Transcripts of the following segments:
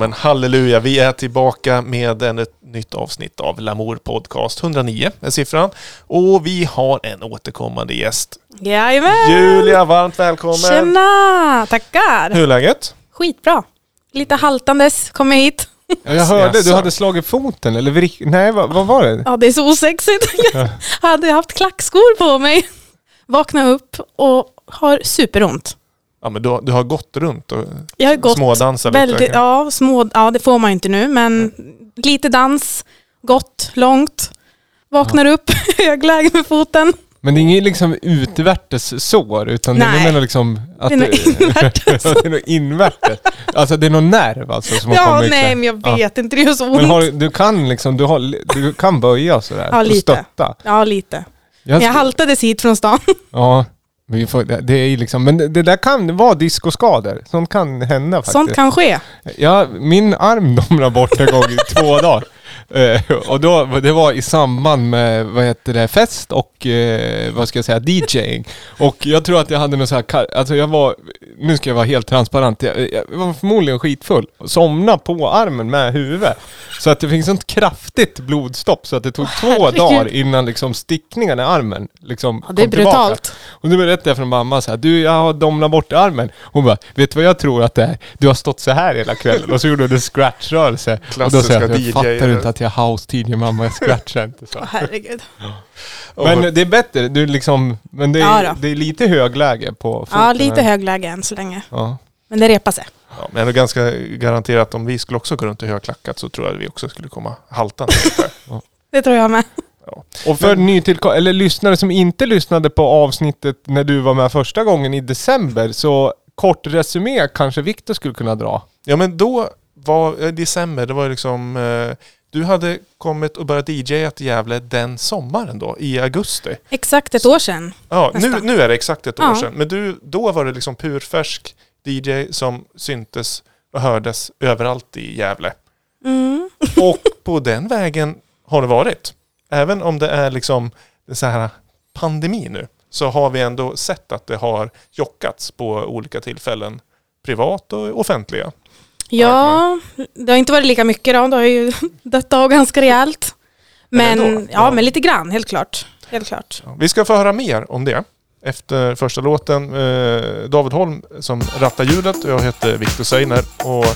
men halleluja, vi är tillbaka med en, ett nytt avsnitt av Lamour Podcast. 109 är siffran. Och vi har en återkommande gäst. Jajamän! Julia, varmt välkommen! Tjena! Tackar! Hur är läget? Skitbra. Lite haltandes kom jag hit. Ja, jag hörde, du hade slagit foten eller vrick... Nej, vad, vad var det? Ja, det är så osexigt. Jag hade haft klackskor på mig. Vakna upp och har superont. Ja, men du, har- du har gått runt och Jag har gått smådansat väldigt, lite. ja, små, ja, det får man ju inte nu, men lite dans, gått långt. Vaknar upp, högläge med foten. Men det är inget liksom utvärtes sår utan det Nej. är nog liksom... Att Det är nog invärtes. det är nog invärtes. Alltså det är någon nerv alltså som har Ja, kommit. nej, men jag Ja. vet inte, det gör så ont. Men har, du kan liksom, du, har, du kan böja sådär Ja, och lite. stötta. Ja, lite. Jag, Jag haltades hit från stan. Ja, vi får, det, är liksom, men det, det där kan vara diskoskador. Sånt kan hända faktiskt. Sånt kan ske. Ja, min arm domnade bort en gång i två dagar. Eh, och då, det var i samband med, vad heter det, fest och, eh, vad ska jag säga, DJing. Och jag tror att jag hade något så här, alltså jag var, nu ska jag vara helt transparent, jag, jag var förmodligen skitfull. Somna på armen med huvudet. Så att det fick sånt kraftigt blodstopp så att det tog två herregud. dagar innan liksom stickningen i armen liksom Ja, det är kom tillbaka. brutalt. Och nu berättade jag för mamma så här, du jag har domnat bort armen. Hon bara, vet du vad jag tror att det är? Du har stått så här hela kvällen. Och så gjorde hon en scratchrörelse. Och då Klassiska sa jag, DJ. fattar du inte att jag är house DJ mamma, jag scratchar inte så. Åh, herregud. Men det är bättre, du liksom, men det Ja är, då. det är lite högläge på foten. Ja, lite här. högläge än så länge. Ja. Men det repar sig. Ja, men det är ganska garanterat om vi skulle också gå runt i högklackat så tror jag att vi också skulle komma haltande. Det tror jag med. Och för nytillkom- eller lyssnare som inte lyssnade på avsnittet när du var med första gången i december, så kort resumé kanske Viktor skulle kunna dra. Ja men då var i december, det var ju liksom eh, du hade kommit och börjat DJa till Gävle den sommaren då, i augusti. Exakt ett år sedan. Ja, nu, nu är det exakt ett år Ja. sedan. Men du, då var det liksom purfärsk DJ som syntes och hördes överallt i Gävle. Mm. Och på den vägen har det varit. Även om det är liksom så här pandemi nu så har vi ändå sett att det har jockats på olika tillfällen. Privat och offentliga. Ja, det har inte varit lika mycket då. Det har ju dött av ganska rejält. Men Men, ja, ja. men lite grann, helt klart. Helt klart. Vi ska få höra mer om det efter första låten. Eh, David Holm som rattar ljudet och jag heter Viktor Seiner och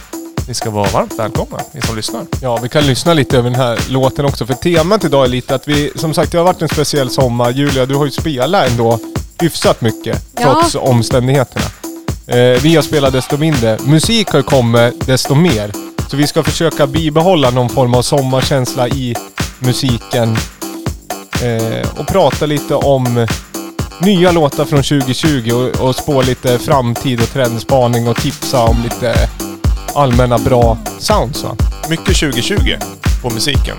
ni ska vara varmt välkomna, ni som lyssnar. Ja, vi kan lyssna lite över den här låten också. För temat idag är lite att vi, som sagt det har varit en speciell sommar. Julia, du har ju spelat ändå hyfsat mycket Ja. trots omständigheterna. Eh, vi har spelat desto mindre. Musik har ju kommit desto mer. Så vi ska försöka bibehålla någon form av sommarkänsla i musiken. Eh, och prata lite om nya låtar från 2020 och, och spå lite framtid och trendspaning och tipsa om lite allmänna bra sounds va? Mycket 2020 på musiken.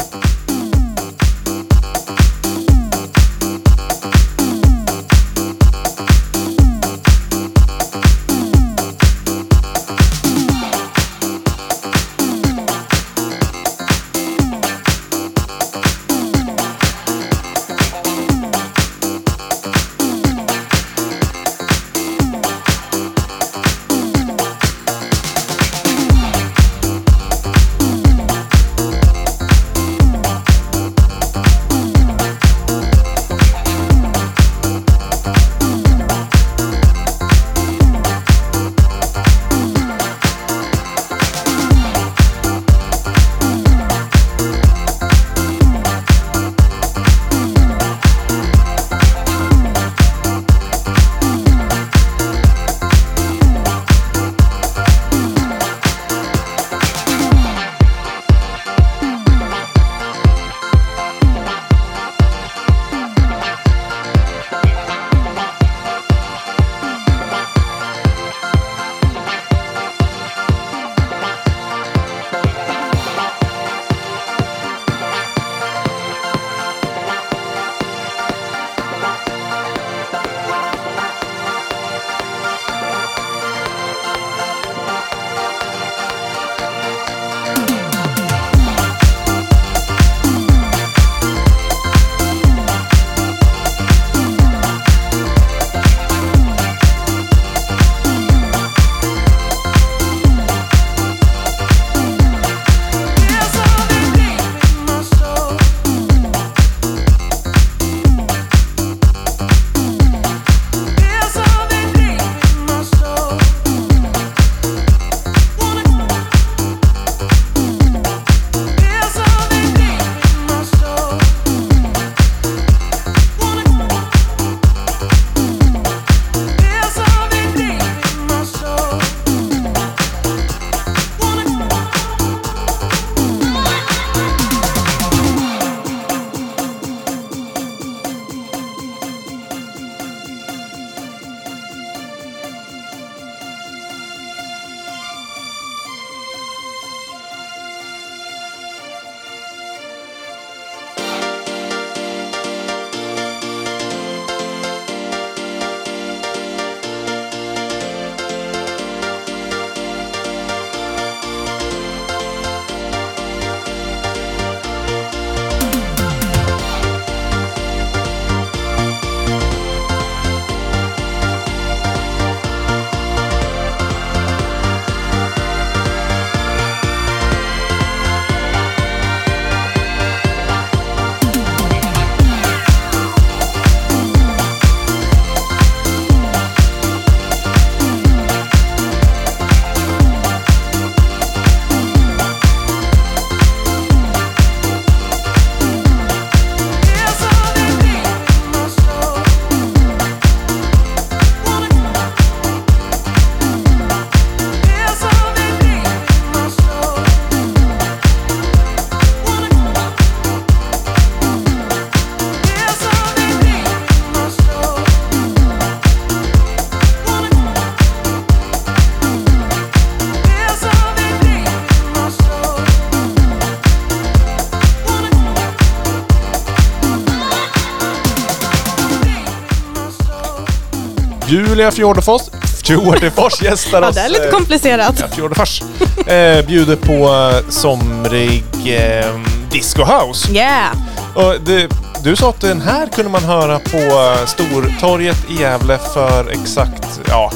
Julia Fjordefors, Fjordefors gästar Ja, oss. det är lite eh, komplicerat. Ja, Fjordefors. Eh, bjuder på eh, somrig eh, disco house. Yeah! Och det, du sa att den här kunde man höra på eh, Stortorget i Gävle för exakt, ja,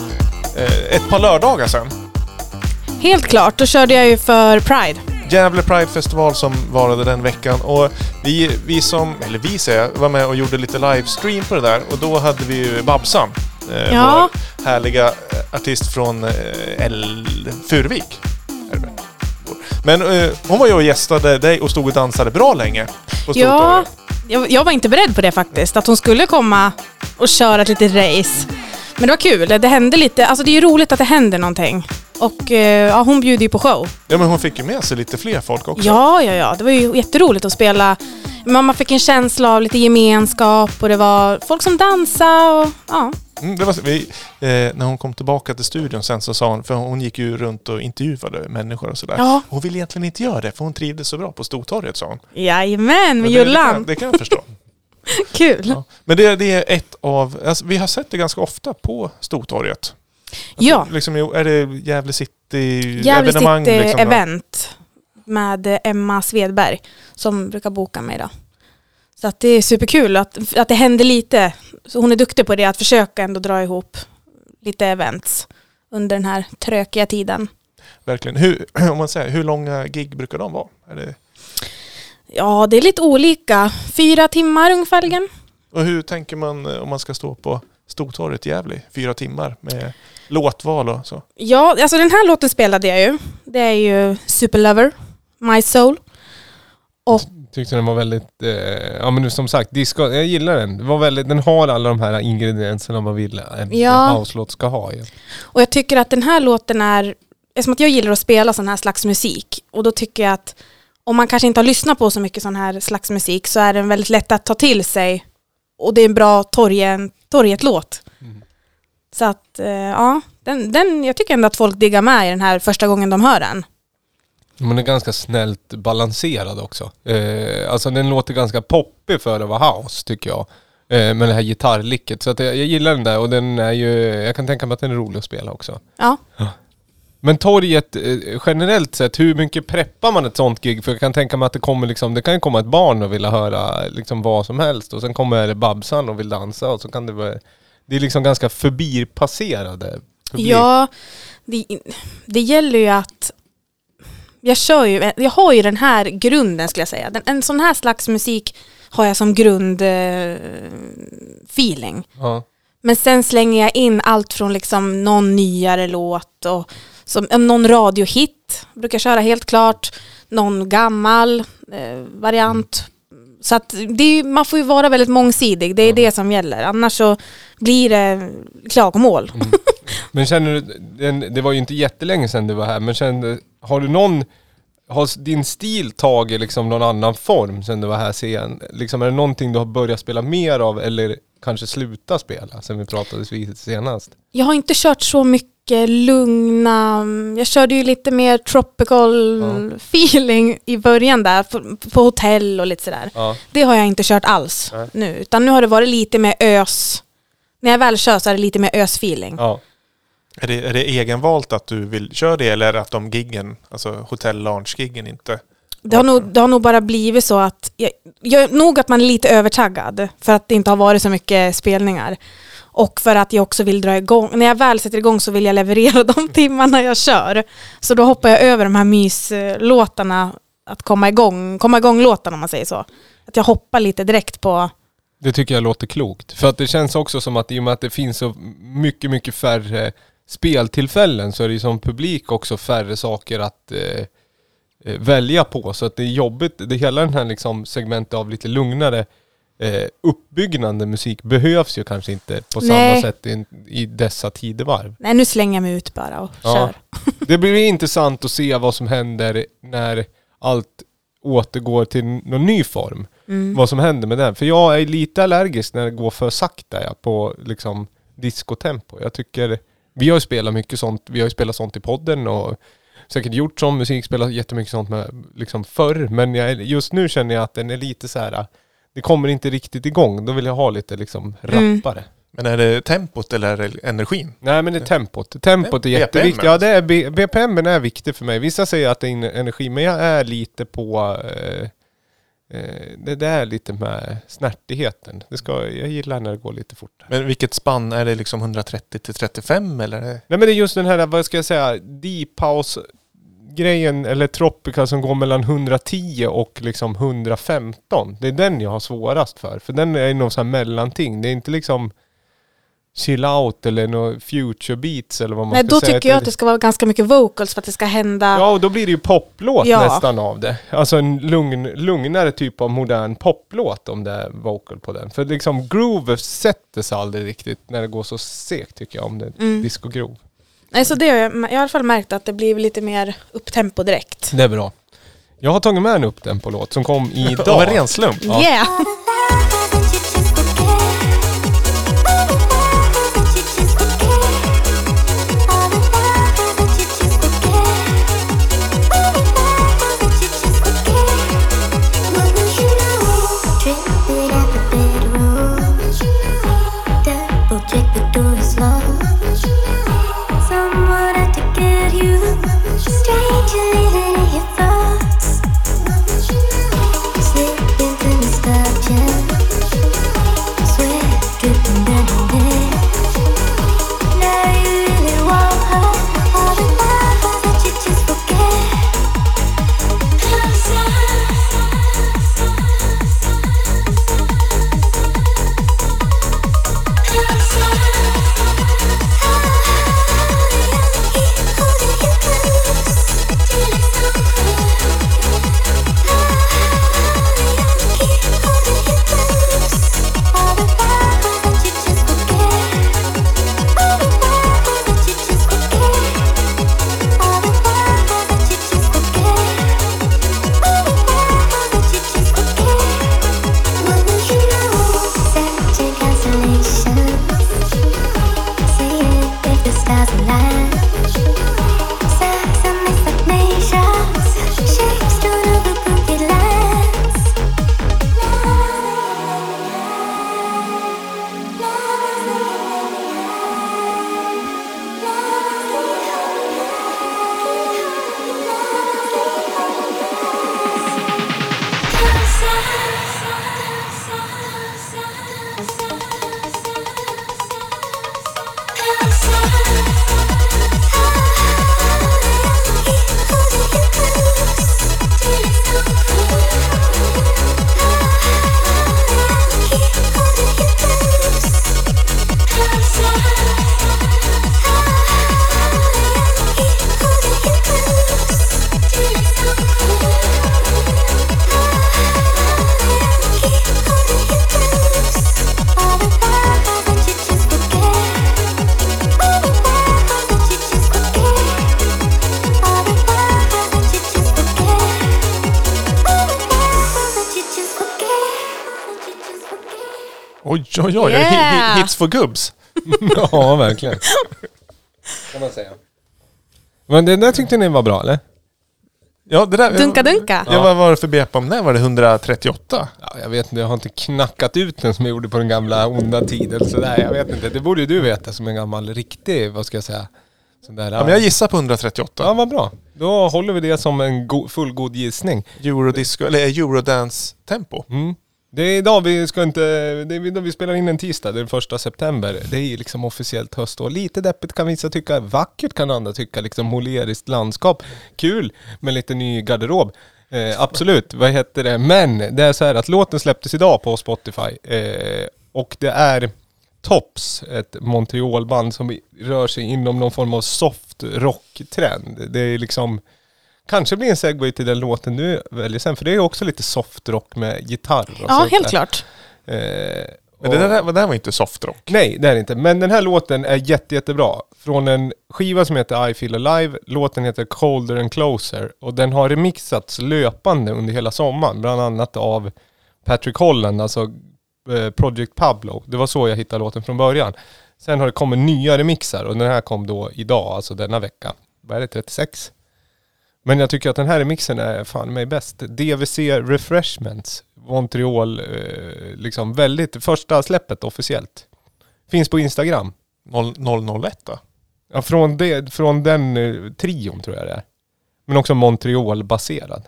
ett par lördagar sedan. Helt klart. Då körde jag ju för Pride. Gävle Pride Festival som varade den veckan och vi, vi som, eller vi säger var med och gjorde lite livestream på det där och då hade vi ju Babsan. Eh, Ja. Vår härliga eh, artist från eh, L... Furuvik. är det väl? Men eh, hon var ju och gästade dig och stod och dansade bra länge Ja, jag, jag var inte beredd på det faktiskt. Att hon skulle komma och köra ett litet race. Men det var kul. Det hände lite. Alltså det är ju roligt att det händer någonting. Och eh, ja, hon bjuder ju på show. Ja men hon fick ju med sig lite fler folk också. Ja, ja, ja. Det var ju jätteroligt att spela. Man fick en känsla av lite gemenskap och det var folk som dansade och ja. Mm, det var, så- vi, eh, när hon kom tillbaka till studion sen så sa hon, för hon gick ju runt och intervjuade människor och sådär. Ja. Hon ville egentligen inte göra det för hon trivdes så bra på Stortorget sa hon. Jajamän, med Men det, Jullan. det kan jag förstå. Kul. Ja. Men det, det är ett av, alltså, vi har sett det ganska ofta på Stortorget. Alltså, Ja. Liksom, är det Gävle City Jävligt evenemang? City liksom, event med Emma Svedberg som brukar boka mig då. Så att det är superkul att, att det händer lite. Så hon är duktig på det, att försöka ändå dra ihop lite events under den här trökiga tiden. Verkligen. Hur, om man säger, hur långa gig brukar de vara? Är det, Ja, det är lite olika. Fyra timmar ungefärligen. och hur tänker man eh, om man ska stå på Stortorget i Gävle fyra timmar med låtval och så? Ja, alltså den här låten spelade jag ju. Det är ju Superlover, My Soul. Tyckte den var väldigt, eh, ja men som sagt, disco, jag gillar den. Det var väldigt, den har alla de här ingredienserna man vill en Ja. house-låt ska ha. Ja. Och jag tycker att den här låten är, eftersom att jag gillar att spela sån här slags musik, och då tycker jag att om man kanske inte har lyssnat på så mycket sån här slags musik så är den väldigt lätt att ta till sig. Och det är en bra torgen, torget-låt. Mm. Så att, eh, ja, den, den, jag tycker ändå att folk diggar med i den här första gången de hör den. Men den är ganska snällt balanserad också. Eh, alltså den låter ganska poppig för att vara house tycker jag. Eh, med det här gitarrlicket. Så att jag, jag gillar den där och den är ju, jag kan tänka mig att den är rolig att spela också. Ja. Men torget eh, generellt sett, hur mycket preppar man ett sånt gig? För jag kan tänka mig att det kommer liksom, det kan ju komma ett barn och vilja höra liksom vad som helst och sen kommer Babsan och vill dansa och så kan det vara, det är liksom ganska förbipasserade publik. Ja, det, det gäller ju att jag kör ju, jag har ju den här grunden skulle jag säga. Den, en sån här slags musik har jag som grundfeeling. Eh, feeling. Ja. Men sen slänger jag in allt från liksom någon nyare låt och som, eh, någon radiohit brukar köra helt klart. Någon gammal eh, variant. Så att är, man får ju vara väldigt mångsidig, det är Ja. det som gäller. Annars så blir det klagomål. Men känner du, det var ju inte jättelänge sedan du var här, men kände, har du någon, har din stil tagit liksom någon annan form sedan du var här sen? Liksom är det någonting du har börjat spela mer av eller kanske sluta spela sen vi pratades vid senast? Jag har inte kört så mycket lugna, jag körde ju lite mer tropical Ja. feeling i början där, på, på hotell och lite sådär. Ja. Det har jag inte kört alls Nej. nu, utan nu har det varit lite mer ös. När jag väl kör så är det lite mer ös-feeling. ja. Är det, är det egenvalt att du vill köra det eller är det att de giggen, alltså hotell lounge-giggen inte... Det har, nog, det har nog bara blivit så att, jag, jag, nog att man är lite övertaggad för att det inte har varit så mycket spelningar. Och för att jag också vill dra igång, när jag väl sätter igång så vill jag leverera de timmarna jag kör. Så då hoppar jag över de här myslåtarna, att komma igång, komma igång låtarna om man säger så. Att jag hoppar lite direkt på, Det tycker jag låter klokt. För att det känns också som att i och med att det finns så mycket, mycket färre speltillfällen så är det ju som publik också färre saker att eh, eh välja på. Så att det är jobbigt, det hela den här liksom segmentet av lite lugnare eh, uppbyggnande musik behövs ju kanske inte på samma Nej. sätt i, i dessa tidevarv. nej nu slänger jag mig ut bara och Ja. kör. Det blir intressant att se vad som händer när allt återgår till någon ny form. Mm. Vad som händer med den. För jag är lite allergisk när det går för sakta ja, på liksom diskotempo. Jag tycker, vi har ju spelat mycket sånt, vi har ju spelat sånt i podden och säkert gjort sån musik, spelat jättemycket sånt med liksom förr. Men jag, just nu känner jag att den är lite så här. Det kommer inte riktigt igång. Då vill jag ha lite liksom Mm. rappare. Men är det tempot eller är det energin? Nej men det är tempot. Tempot är jätteviktigt. Ja det är, B- BPM är viktig för mig. Vissa säger att det är energi, men jag är lite på... Eh, eh, det där är lite med snärtigheten. Det ska, jag gillar när det går lite fortare. Men vilket spann? Är det liksom 130 till 35 eller? Nej men det är just den här, vad ska jag säga, deep house grejen eller Tropica som går mellan 110 och liksom 115. Det är den jag har svårast för. För den är någon sån här mellanting. Det är inte liksom chill out eller något future beats eller vad man Nej, ska då säga. tycker jag att det ska vara ganska mycket vocals för att det ska hända. Ja, och då blir det ju poplåt Ja. nästan av det. Alltså en lugn, lugnare typ av modern poplåt om det är vocal på den. För liksom groove sätter sig aldrig riktigt när det går så segt tycker jag om det är Mm. disco-groove. Nej, så det har jag, jag har i alla fall märkt att det blir lite mer upptempo direkt. Det är bra. Jag har tagit med en upp den på låt som kom idag. Av en ren slump? Ja. Yeah! Oj, oj, oj. Yeah. Hi- hi- Hits for gubbs. ja, verkligen. Kan man säga. Men det där tyckte ni var bra eller? Ja, det där... Dunka dunka. Ja, vad var det för BPM där? Var det 138? Ja, jag vet inte, jag har inte knackat ut den som jag gjorde på den gamla onda tiden. Så där, jag vet inte, det borde ju du veta som en gammal riktig, vad ska jag säga? Sån där, Ja, men jag gissar på 138. Ja, vad bra. Då håller vi det som en go- fullgod gissning. Eurodisco, eller Eurodance-tempo. Mm. Det är idag vi ska inte, det är idag vi spelar in en tisdag, det är den första september. Det är ju liksom officiellt höstår. Lite deppigt kan vissa tycka, vackert kan andra tycka, liksom moleriskt landskap. Kul med lite ny garderob. Eh, absolut, vad heter det? Men det är så här att låten släpptes idag på Spotify. Eh, och det är Tops, ett Montreal-band som rör sig inom någon form av soft rock-trend. Det är liksom Kanske blir en segway till den låten du väljer sen, för det är också lite soft rock med gitarr och Ja, helt där. klart. Eh, Men det där, det där var inte softrock. Nej, det är det inte. Men den här låten är jätte, jättebra. Från en skiva som heter I feel alive. Låten heter Colder and closer. Och den har remixats löpande under hela sommaren. Bland annat av Patrick Holland, alltså eh, Project Pablo. Det var så jag hittade låten från början. Sen har det kommit nya remixar och den här kom då idag, alltså denna vecka. Vad är det, 36? Men jag tycker att den här remixen är fan mig bäst. DVC Refreshments, Montreal, eh, liksom väldigt, första släppet officiellt. Finns på Instagram. 001 då? Ja, från, det, från den eh, trion tror jag det är. Men också Montreal-baserad.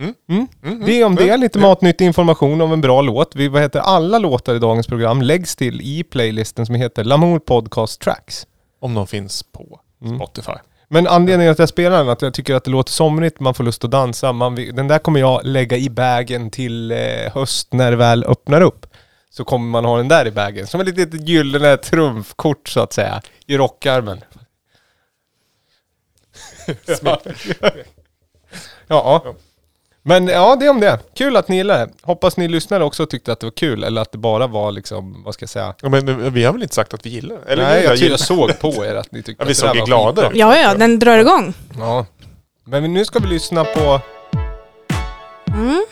Mm. Mm. Mm, Det är om det, mm. lite matnyttig information om en bra låt. Vi, vad heter, alla låtar i dagens program läggs till i playlisten som heter Lamour Podcast Tracks. Om de finns på Mm. Spotify. Men anledningen att jag spelar den att jag tycker att det låter somrigt, man får lust att dansa. Man, den där kommer jag lägga i bagen till eh, höst när det väl öppnar upp. Så kommer man ha den där i bagen. Som ett litet gyllene trumfkort så att säga. I rockarmen. ja. Men ja, det är om det. Kul att ni gillar det. Hoppas ni lyssnare också tyckte att det var kul. Eller att det bara var liksom, vad ska jag säga? Ja, men vi har väl inte sagt att vi gillar det? Eller Nej, jag, gillar- jag såg på er att ni tyckte Ja, vi att det såg ju var glada skitbra. Ja, ja, den drar igång. Ja. Men nu ska vi lyssna på Mm.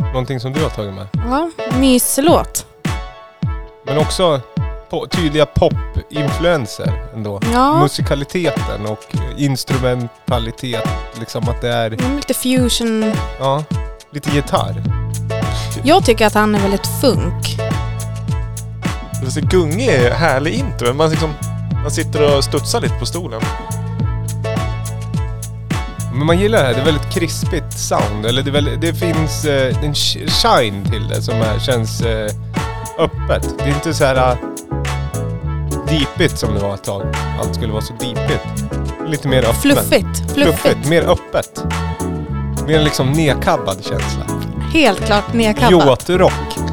någonting som du har tagit med. Ja, myslåt. Men också på, tydliga pop-influenser ändå. Ja. Musikaliteten och instrumentalitet. Liksom att det är, Mm, Lite fusion. ja, lite gitarr. Jag tycker att han är väldigt funk. Gunge är härlig intro. Man, liksom, man sitter och studsar lite på stolen. Men man gillar det här, det är väldigt krispigt sound. Eller det, väldigt, det finns eh, en sh- shine till det som är, känns eh, öppet. Det är inte så här deepigt som det var ett tag. Allt skulle vara så deepigt. Lite mer öppet. Fluffigt. Fluffigt. Fluffigt, mer öppet. Mer liksom nedkabbad känsla. Helt klart nedkabbat. Yacht-rock.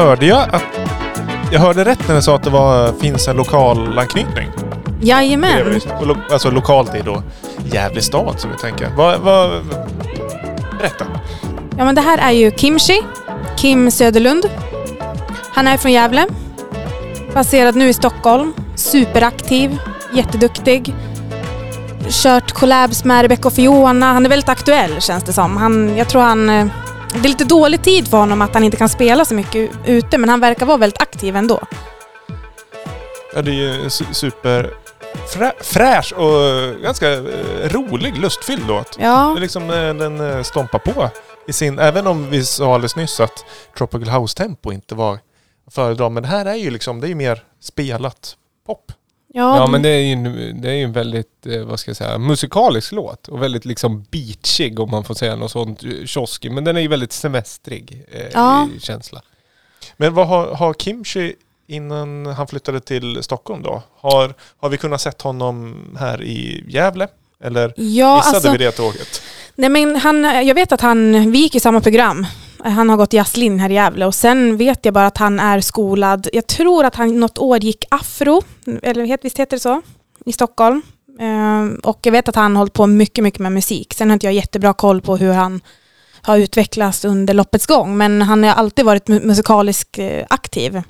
Hörde jag att... Jag hörde rätt när jag sa att det var, finns en lokal anknytning. Jajamän. Och lo, alltså lokalt är då Gävle stad som vi tänker. Vad... vad berätta. Ja, men det här är ju Kimchi, Kim Söderlund. Han är från Gävle. Baserad nu i Stockholm. Superaktiv, jätteduktig. Kört collabs med Rebecca och Fiona. Han är väldigt aktuell känns det som. Han, jag tror han... eh, Det är lite dålig tid för honom att han inte kan spela så mycket ute men han verkar vara väldigt aktiv ändå. Ja, det är ju super... Frä, fräsch och ganska eh, rolig, lustfylld låt. Det Ja, är liksom eh, den eh, stompar på i sin... Även om vi sa alldeles nyss att Tropical House-tempo inte var föredra. Men det här är ju liksom, det är ju mer spelat pop. Ja, Ja men det är ju en, det är en väldigt, eh, vad ska jag säga, musikalisk låt. Och väldigt liksom beachig om man får säga något sånt eh, kioskig. Men den är ju väldigt semestrig eh, Ja. i känsla. Men vad har, har Kimchi innan han flyttade till Stockholm då? Har, har vi kunnat sett honom här i Gävle? Eller ja missade alltså, vi det tåget? nej, men han, jag vet att han, vi gick i samma program. Han har gått jazzlinjen här i Gävle och sen vet jag bara att han är skolad, jag tror att han något år gick afro, eller visst heter det så, i Stockholm. Ehm, och jag vet att han hållit på mycket, mycket med musik. Sen har inte jag jättebra koll på hur han har utvecklats under loppets gång, men han har alltid varit musikaliskt eh, aktiv.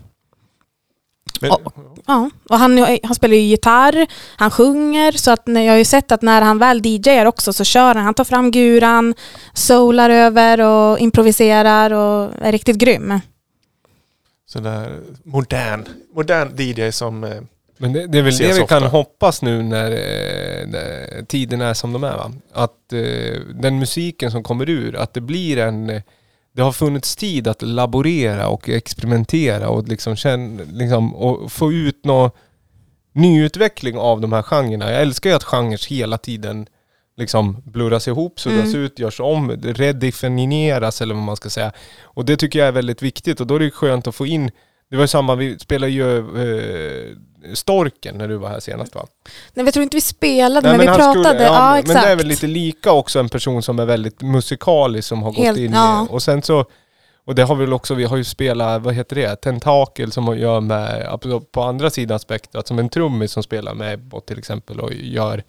Men, Ja. Ja, och han, han spelar ju gitarr, han sjunger, så att när jag har ju sett att när han väl DJar också så kör han, han tar fram guran, soular över och improviserar och är riktigt grym. Sådär modern, modern DJ som... eh, Men det, det är väl det vi kan ofta. hoppas nu när, eh, när tiden är som de är va? Att eh, den musiken som kommer ur, att det blir en... Det har funnits tid att laborera och experimentera och liksom, känna, liksom och få ut någon nyutveckling av de här genrerna. Jag älskar ju att genrer hela tiden liksom blurras ihop, suddas Mm. ut, görs om, redefinieras eller vad man ska säga. Och det tycker jag är väldigt viktigt och då är det skönt att få in det var ju samma, vi spelade ju eh, Storken när du var här senast va? Nej, jag tror inte vi spelade, Nej, men, vi han pratade. skulle- ja, men, exakt. men det är väl lite lika också en person som är väldigt musikalisk som har Helt- gått in ja. i, och sen så och det har vi väl också, vi har ju spelat, vad heter det, Tentakel som gör med, på andra sidan spektrat, som en trummis som spelar med Ebbot till exempel och gör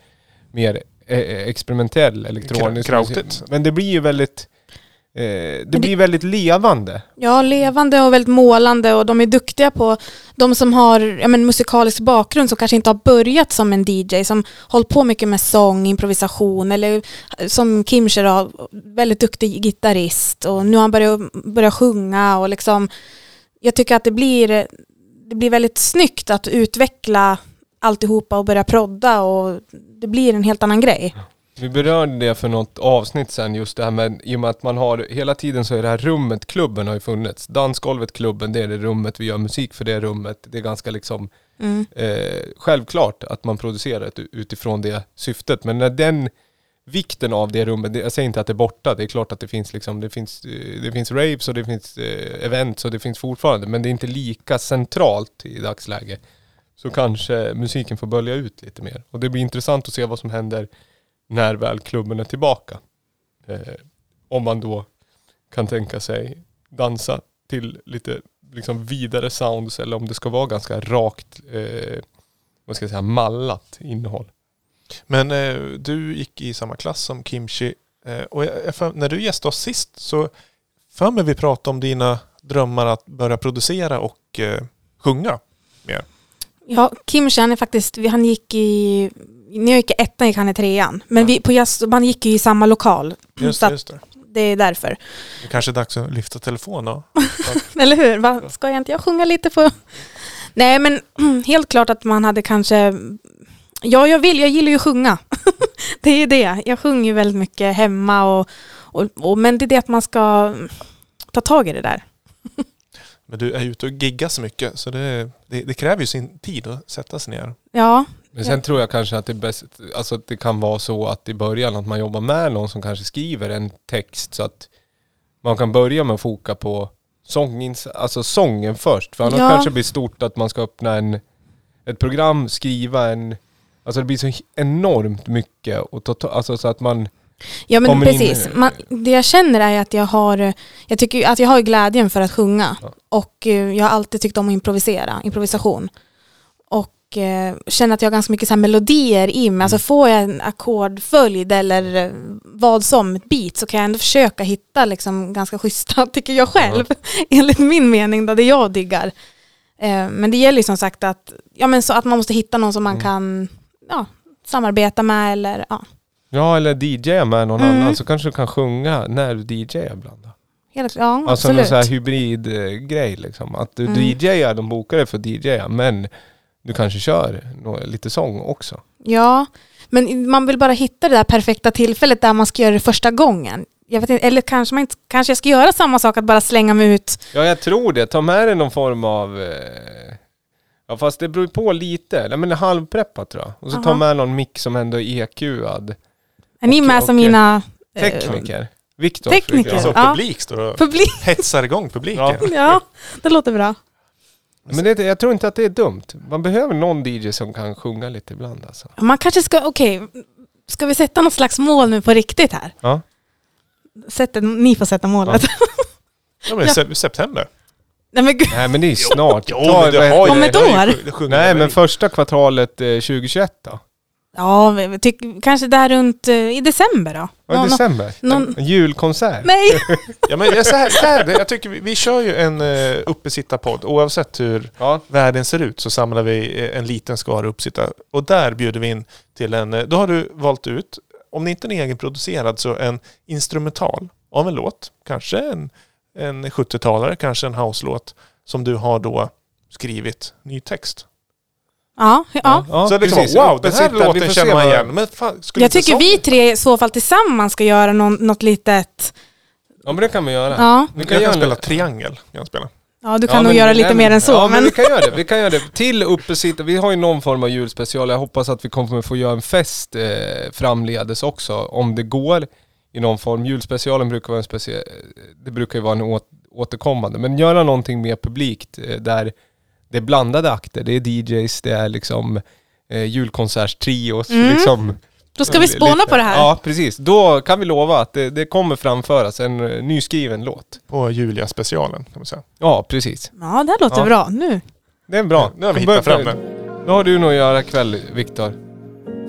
mer eh, experimentell elektronisk krautigt. Men det blir ju väldigt, eh, det det- blir väldigt levande. Ja, levande och väldigt målande och de är duktiga på de som har ja, men, musikalisk bakgrund som kanske inte har börjat som en DJ som hållit på mycket med sång, improvisation eller som Kim då, väldigt duktig gitarrist och nu har han börjat, börjat sjunga och liksom jag tycker att det blir det blir väldigt snyggt att utveckla alltihopa och börja prodda och det blir en helt annan grej. Vi berörde det för något avsnitt sen, just det här med, i och med att man har, hela tiden så är det här rummet, klubben har ju funnits. Dansgolvet, klubben, det är det rummet vi gör musik för det rummet. Det är ganska liksom Mm. eh, självklart att man producerar ett, utifrån det syftet. Men när den vikten av det rummet, det, jag säger inte att det är borta, det är klart att det finns liksom, det finns, eh, det finns raves och det finns eh, events och det finns fortfarande, men det är inte lika centralt i dagsläge. Så kanske musiken får bölja ut lite mer. Och det blir intressant att se vad som händer när väl klubben är tillbaka. Eh, om man då kan tänka sig dansa till lite liksom vidare sounds eller om det ska vara ganska rakt, eh, vad ska jag säga, mallat innehåll. Men eh, du gick i samma klass som Kimchi. Eh, och jag, för- när du gästade oss sist så för mig vi pratade om dina drömmar att börja producera och eh, sjunga. Ja, Kim han är faktiskt, han gick i, när jag gick i ettan gick han i trean. Men Ja. vi, på jazz, man gick ju i samma lokal. Just just det. det är därför. Det kanske är dags att lyfta telefon då. Eller hur? Va? Ska jag inte jag sjunga lite på... Nej men helt klart att man hade kanske... Ja, jag vill, jag gillar ju att sjunga. det är det. Jag sjunger ju väldigt mycket hemma och, och, och... Men det är det att man ska ta tag i det där. Men du är ute och giggar så mycket så det, det, det kräver ju sin tid att sätta sig ner. Ja, Men sen tror jag kanske att det, bäst, alltså att det kan vara så att i början att man jobbar med någon som kanske skriver en text så att man kan börja med att foka på sångins, alltså sången först. För annars Ja. kanske det blir stort att man ska öppna en, ett program, skriva en, alltså det blir så enormt mycket och ta, alltså så att man Ja men Kommer in, precis. eh, Man, det jag känner är att jag har, jag tycker att jag har glädjen för att sjunga. Ja. Och eh, jag har alltid tyckt om att improvisera, improvisation. Och eh, känner att jag har ganska mycket så melodier i mig. Alltså får jag en ackordföljd eller eh, vad som, ett beat, så kan jag ändå försöka hitta liksom ganska schyssta, tycker jag själv. Enligt min mening, då, det jag diggar. Eh, men det gäller ju som sagt att, ja, men så att man måste hitta någon som man Mm. kan ja, samarbeta med eller ja. Ja, eller DJa med någon Mm. annan så kanske du kan sjunga när du DJar ibland. Då. Helt, ja, Alltså någon absolut. sån här hybridgrej liksom. Att du Mm. DJar, de bokar dig för att DJa, men du kanske kör nå- lite sång också. Ja, men man vill bara hitta det där perfekta tillfället där man ska göra det första gången. Jag vet inte, eller kanske, man inte, kanske jag ska göra samma sak, att bara slänga mig ut. Ja, jag tror det. Ta med dig någon form av... Eh... Ja, fast det beror på lite. Nej, men halvpreppat tror jag. Och så ta Aha. med någon mick som ändå är EQad. Är ni med som okej. mina... eh, Tekniker. Viktor. tekniker. Alltså Ja. publik står och Publik. hetsar igång publiken. Ja. Ja, det låter bra. Men det, jag tror inte att det är dumt. Man behöver någon DJ som kan sjunga lite ibland alltså. Man kanske ska, okej, ska vi sätta något slags mål nu på riktigt här? Ja. Sätt, ni får sätta målet. Ja, men Ja. se- september. Nej men gud, Nej men det är snart. Jo, Ta- men det vad har ju- Om ett år? Nej men första kvartalet eh, 2021 då? Ja, vi- tyck, kanske där runt eh, i december då? Nå- det nå- december? någon- En julkonsert? Nej! Ja, men är så här, så här, jag tycker vi, vi kör ju en uh, uppesittarpodd. Oavsett hur Ja. världen ser ut så samlar vi eh, en liten skara uppsittare. Och där bjuder vi in till en, eh, då har du valt ut, om det inte är en egenproducerad så en instrumental av en låt. Kanske en, en 70-talare, kanske en house-låt som du har då skrivit ny text. Ja, ja. ja så det liksom, precis. wow, den här låten känner man igen. Men fan, skulle Jag tycker vi tre i så fall tillsammans ska göra någon, något litet... Ja men det kan vi göra. Ja, Vi Jag kan spela triangel. Kan jag spela. ja du Ja, kan nog men- göra lite nej, mer än så. Ja men, men vi kan göra det. Vi kan göra det. Till uppesittare, vi har ju någon form av julspecial. Jag hoppas att vi kommer få göra en fest eh, framledes också. Om det går i någon form. Julspecialen brukar vara en speciell, det brukar ju vara en åt, återkommande. Men göra någonting mer publikt eh, där det är blandade akter. Det är DJs, det är liksom eh, julkonserttrios. Mm. Liksom, då ska vi spåna lite. på det här. Ja precis. Då kan vi lova att det, det kommer framföras en eh, nyskriven låt. På Julia-specialen kan man säga. Ja precis. Ja, det här låter Ja. bra. Nu. Det är bra. Nu har vi hittat fram det. Nu har du nog att göra ikväll, Viktor.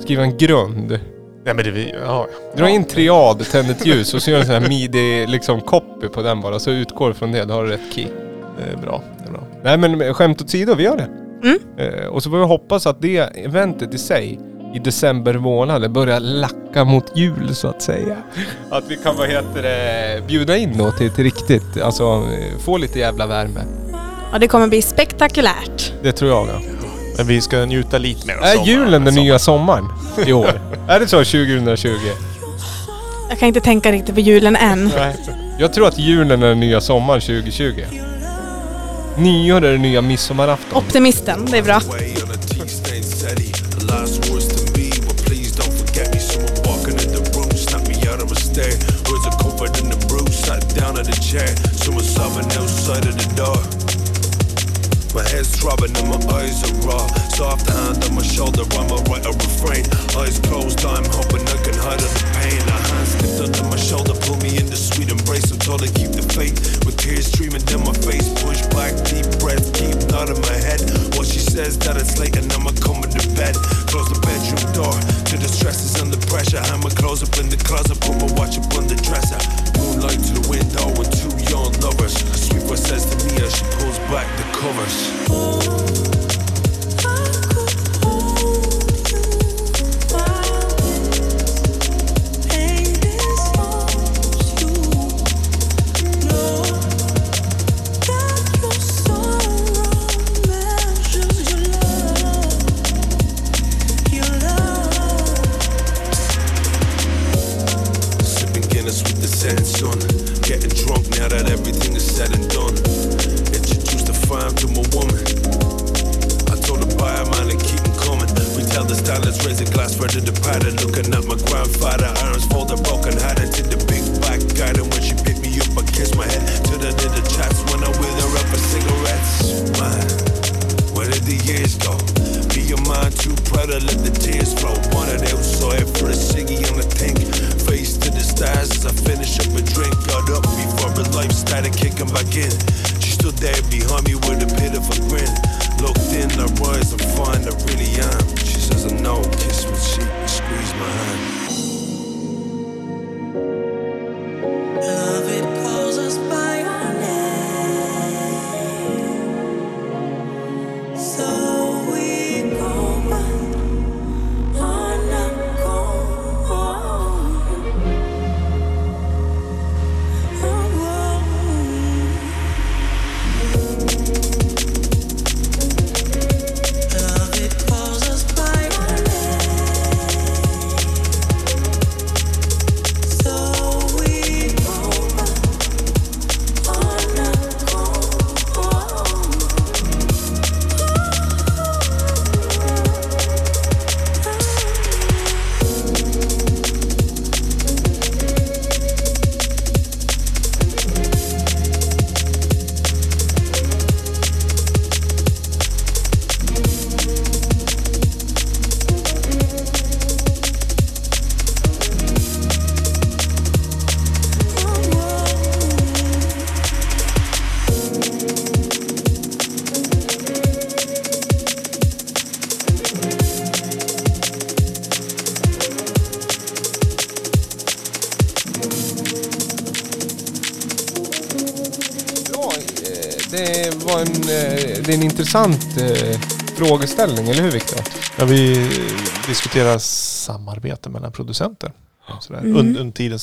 Skriva en grund. Nej men det vi, ja. Dra in triad, tänd ett ljus och så gör du en sån här midi liksom copy på den bara. Så utgår från det, då har du rätt key. Det är bra. Är. Nej men skämt åsido, vi gör det. Mm. Eh, och så får vi hoppas att det eventet i sig i december månad börjar lacka mot jul så att säga. Att vi kan, vad heter det, bjuda in då till, till riktigt, alltså eh, få lite jävla värme. Ja, det kommer bli spektakulärt. Det tror jag. Ja. Men vi ska njuta lite mer av Är sommaren. julen den Sommar. nya sommaren i år? är det så 2020? Jag kan inte tänka riktigt på julen än. Nej. Jag tror att julen är den nya sommaren 2020. Nyår är det nya midsommarafton. Optimisten, det är bra. My head's throbbing and my eyes are raw. Soft hand on my shoulder, I'ma write a refrain. Eyes closed, I'm hoping I can hide all the pain. A hand slipped under my shoulder, pull me in the sweet embrace. I'm told to keep the faith, with tears streaming down my face. Push back, deep breath, keep nodding my head. What she says that it's late and I'ma come to bed. Close the bedroom door to the stresses and the pressure. My clothes up in the closet, put my watch up on the dresser. Moonlight to the window with two young lovers. A sweet says to me as she pulls back the covers. Intressant eh, frågeställning, eller hur Viktor? Ja, vi diskuterar samarbete mellan producenter. Sådär. Mm. Under, under tiden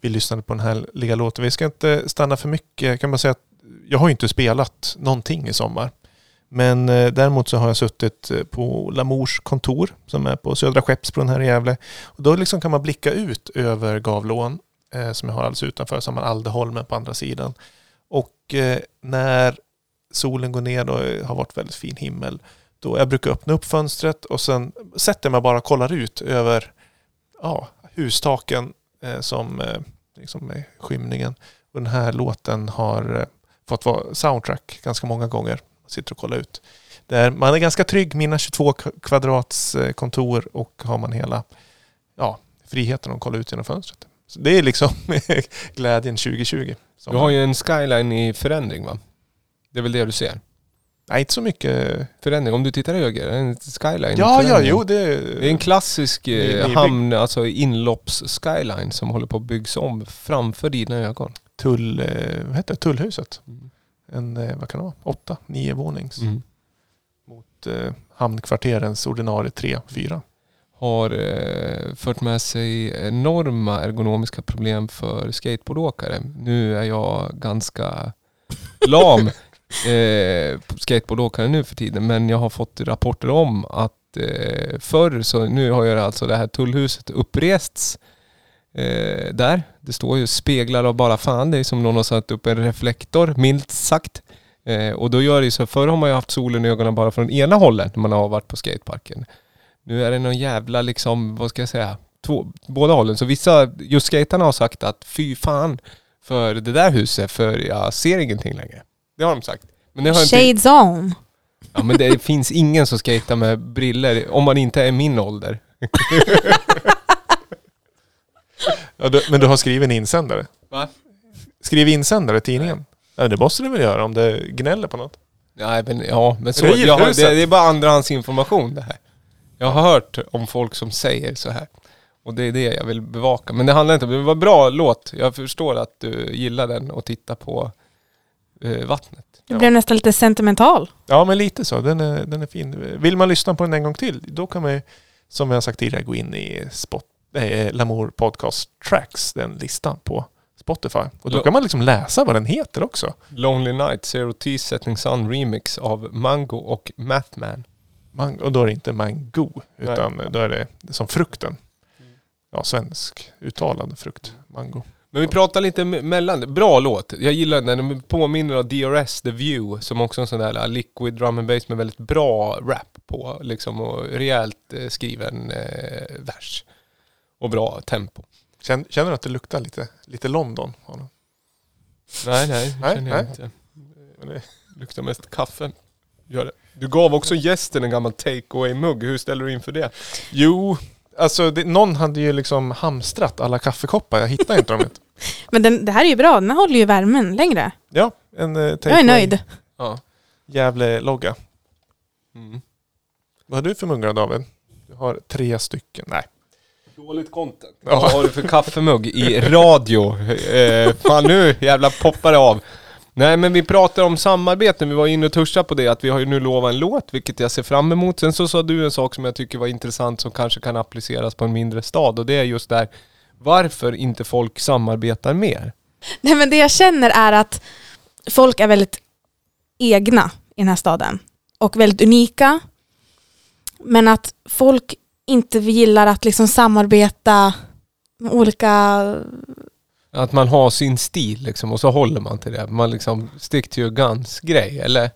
vi lyssnade på den här liga låten. Vi ska inte stanna för mycket. Jag kan bara säga att jag har inte spelat någonting i sommar. Men eh, däremot så har jag suttit eh, på Lamours kontor som är på Södra Skeppsbron här i Gävle. Och då liksom kan man blicka ut över Gavlån eh, som jag har alldeles utanför. Så har man Aldeholmen på andra sidan. Och eh, när solen går ner och har varit väldigt fin himmel då jag brukar öppna upp fönstret och sen sätter jag mig bara och kollar ut över ja, hustaken eh, som eh, liksom är skymningen. Och den här låten har eh, fått vara soundtrack ganska många gånger. Man sitter och kollar ut. Där man är ganska trygg, mina 22 kvadrats eh, kontor och har man hela ja, friheten att kolla ut genom fönstret. Så det är liksom glädjen 2020. Du har ju en skyline i förändring va? Det är väl det du ser? Nej, inte så mycket. Förändring, om du tittar höger, en skyline Ja, ja, förändring. jo det... Det är en klassisk Ny- eh, hamn, alltså inlopps-skyline som håller på att byggas om framför dina ögon. tull, eh, vad heter det? Tullhuset. Mm. En, eh, vad kan det vara? Åtta, nio vånings. Mm. Mot eh, hamnkvarterens ordinarie tre, fyra. Har eh, fört med sig enorma ergonomiska problem för skateboardåkare. Nu är jag ganska lam eh, skateboardåkare nu för tiden men jag har fått rapporter om att eh, förr så nu har ju alltså det här tullhuset upprests eh, där. Det står ju speglar av bara fan. Det är som någon har satt upp en reflektor, milt sagt. Eh, och då gör det ju så, förr har man ju haft solen i ögonen bara från ena hållet när man har varit på skateparken. Nu är det någon jävla liksom, vad ska jag säga, två, båda hållen. Så vissa, just skaterna har sagt att fy fan för det där huset för jag ser ingenting längre. Det har de sagt. Men det har inte, Shades on. ja, men det finns ingen som skater med briller om man inte är min ålder. Ja, du, men du har skrivit en insändare? Va? Skriv insändare i tidningen? Ja, det måste du väl göra om det gnäller på något? Nej men ja, men så, Riv jag det, det är bara andrahandsinformation det här. Jag har hört om folk som säger så här. Och det är det jag vill bevaka. Men det handlar inte om, det var bra låt. Jag förstår att du gillar den och tittar på vattnet. Du blev nästan lite sentimental. Ja, men lite så. Den är, den är fin. Vill man lyssna på den en gång till, då kan man som jag har sagt tidigare, gå in i Spot, eh, Lamour Podcast Tracks, den listan på Spotify. Och då Ja. kan man liksom läsa vad den heter också. Lonely Night, Zero T Setting Sun Remix av Mango och Mathman. Man, och då är det inte mango, utan då är det som frukten. Ja, svensk uttalad frukt. Mango. Men vi pratar lite me- mellan, bra låt. Jag gillar den, den påminner om DRS, The View, som också är en sån där uh, liquid drum and bass med väldigt bra rap på, liksom, och rejält eh, skriven eh, vers. Och bra tempo. Känner, känner du att det luktar lite, lite London? Nej, nej, det Nej, känner jag nej. inte. det- Luktar mest kaffe. Gör det. Du gav också gästen en gammal take away-mugg. Hur ställer du in för det? Jo, alltså det, någon hade ju liksom hamstrat alla kaffekoppar. Jag hittade inte dem. vet. Men den, det här är ju bra, den håller ju värmen längre. Ja, en eh, Jag är nöjd. Ja. Gävle-logga. Mm. Vad har du för muggar David? Du har tre stycken. Nej. Dåligt content. Ja. Vad har du för kaffemugg i radio? Eh, fan nu jävla poppar det av. Nej men vi pratar om samarbeten, vi var inne och touchade på det att vi har ju nu lovat en låt, vilket jag ser fram emot. Sen så sa du en sak som jag tycker var intressant som kanske kan appliceras på en mindre stad och det är just där varför inte folk samarbetar mer. Nej, men det jag känner är att folk är väldigt egna i den här staden och väldigt unika. Men att folk inte gillar att liksom samarbeta med olika... Att man har sin stil liksom och så håller man till det. Man liksom stick to your guns grej eller?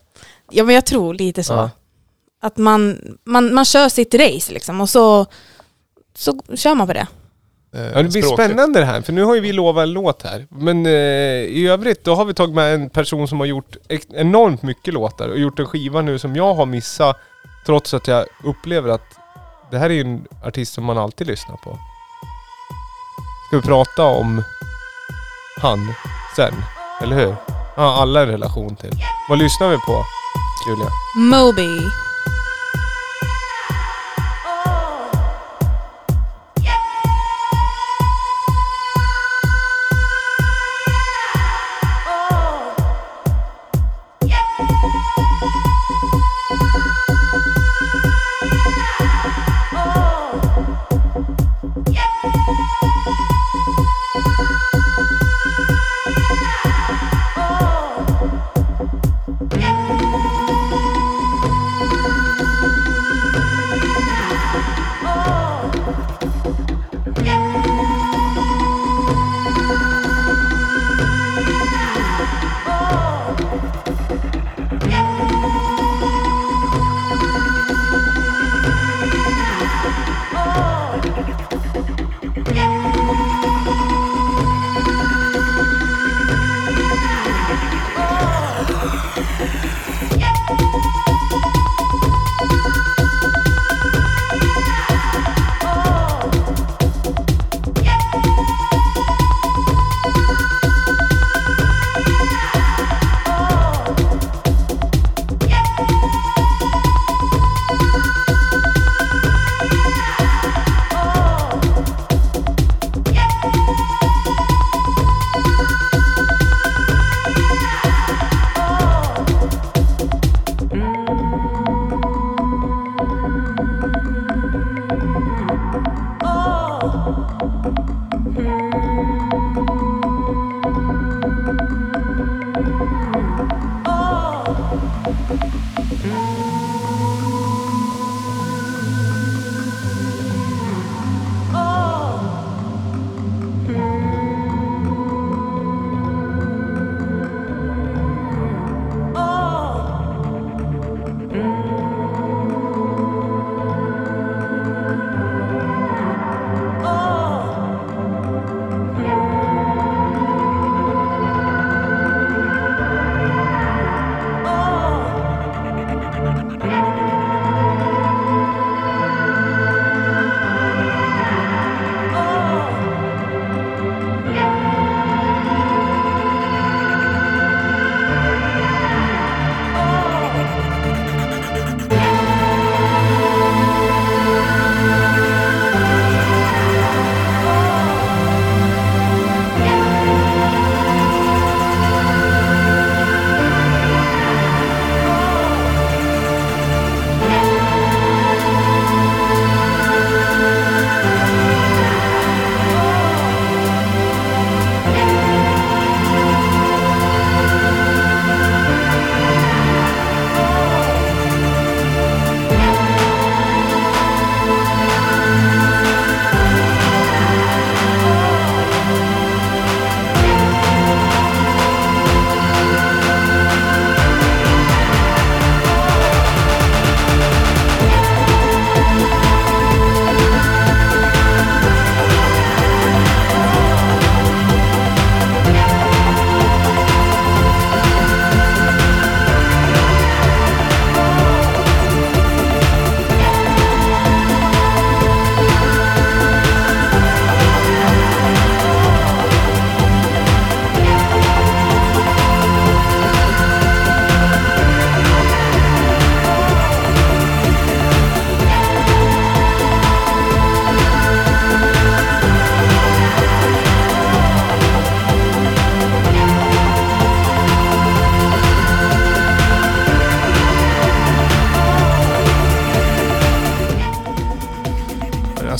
Ja men jag tror lite så. Ja. Att man, man, man kör sitt race liksom och så, så kör man på det. Eh, Ja, det blir spännande det här, för nu har ju vi lovat en låt här. Men eh, i övrigt, då har vi tagit med en person som har gjort enormt mycket låtar och gjort en skiva nu som jag har missat, trots att jag upplever att det här är ju en artist som man alltid lyssnar på. Ska vi prata om han sen? Eller hur? Ja, alla en relation till. Vad lyssnar vi på, Julia? Moby.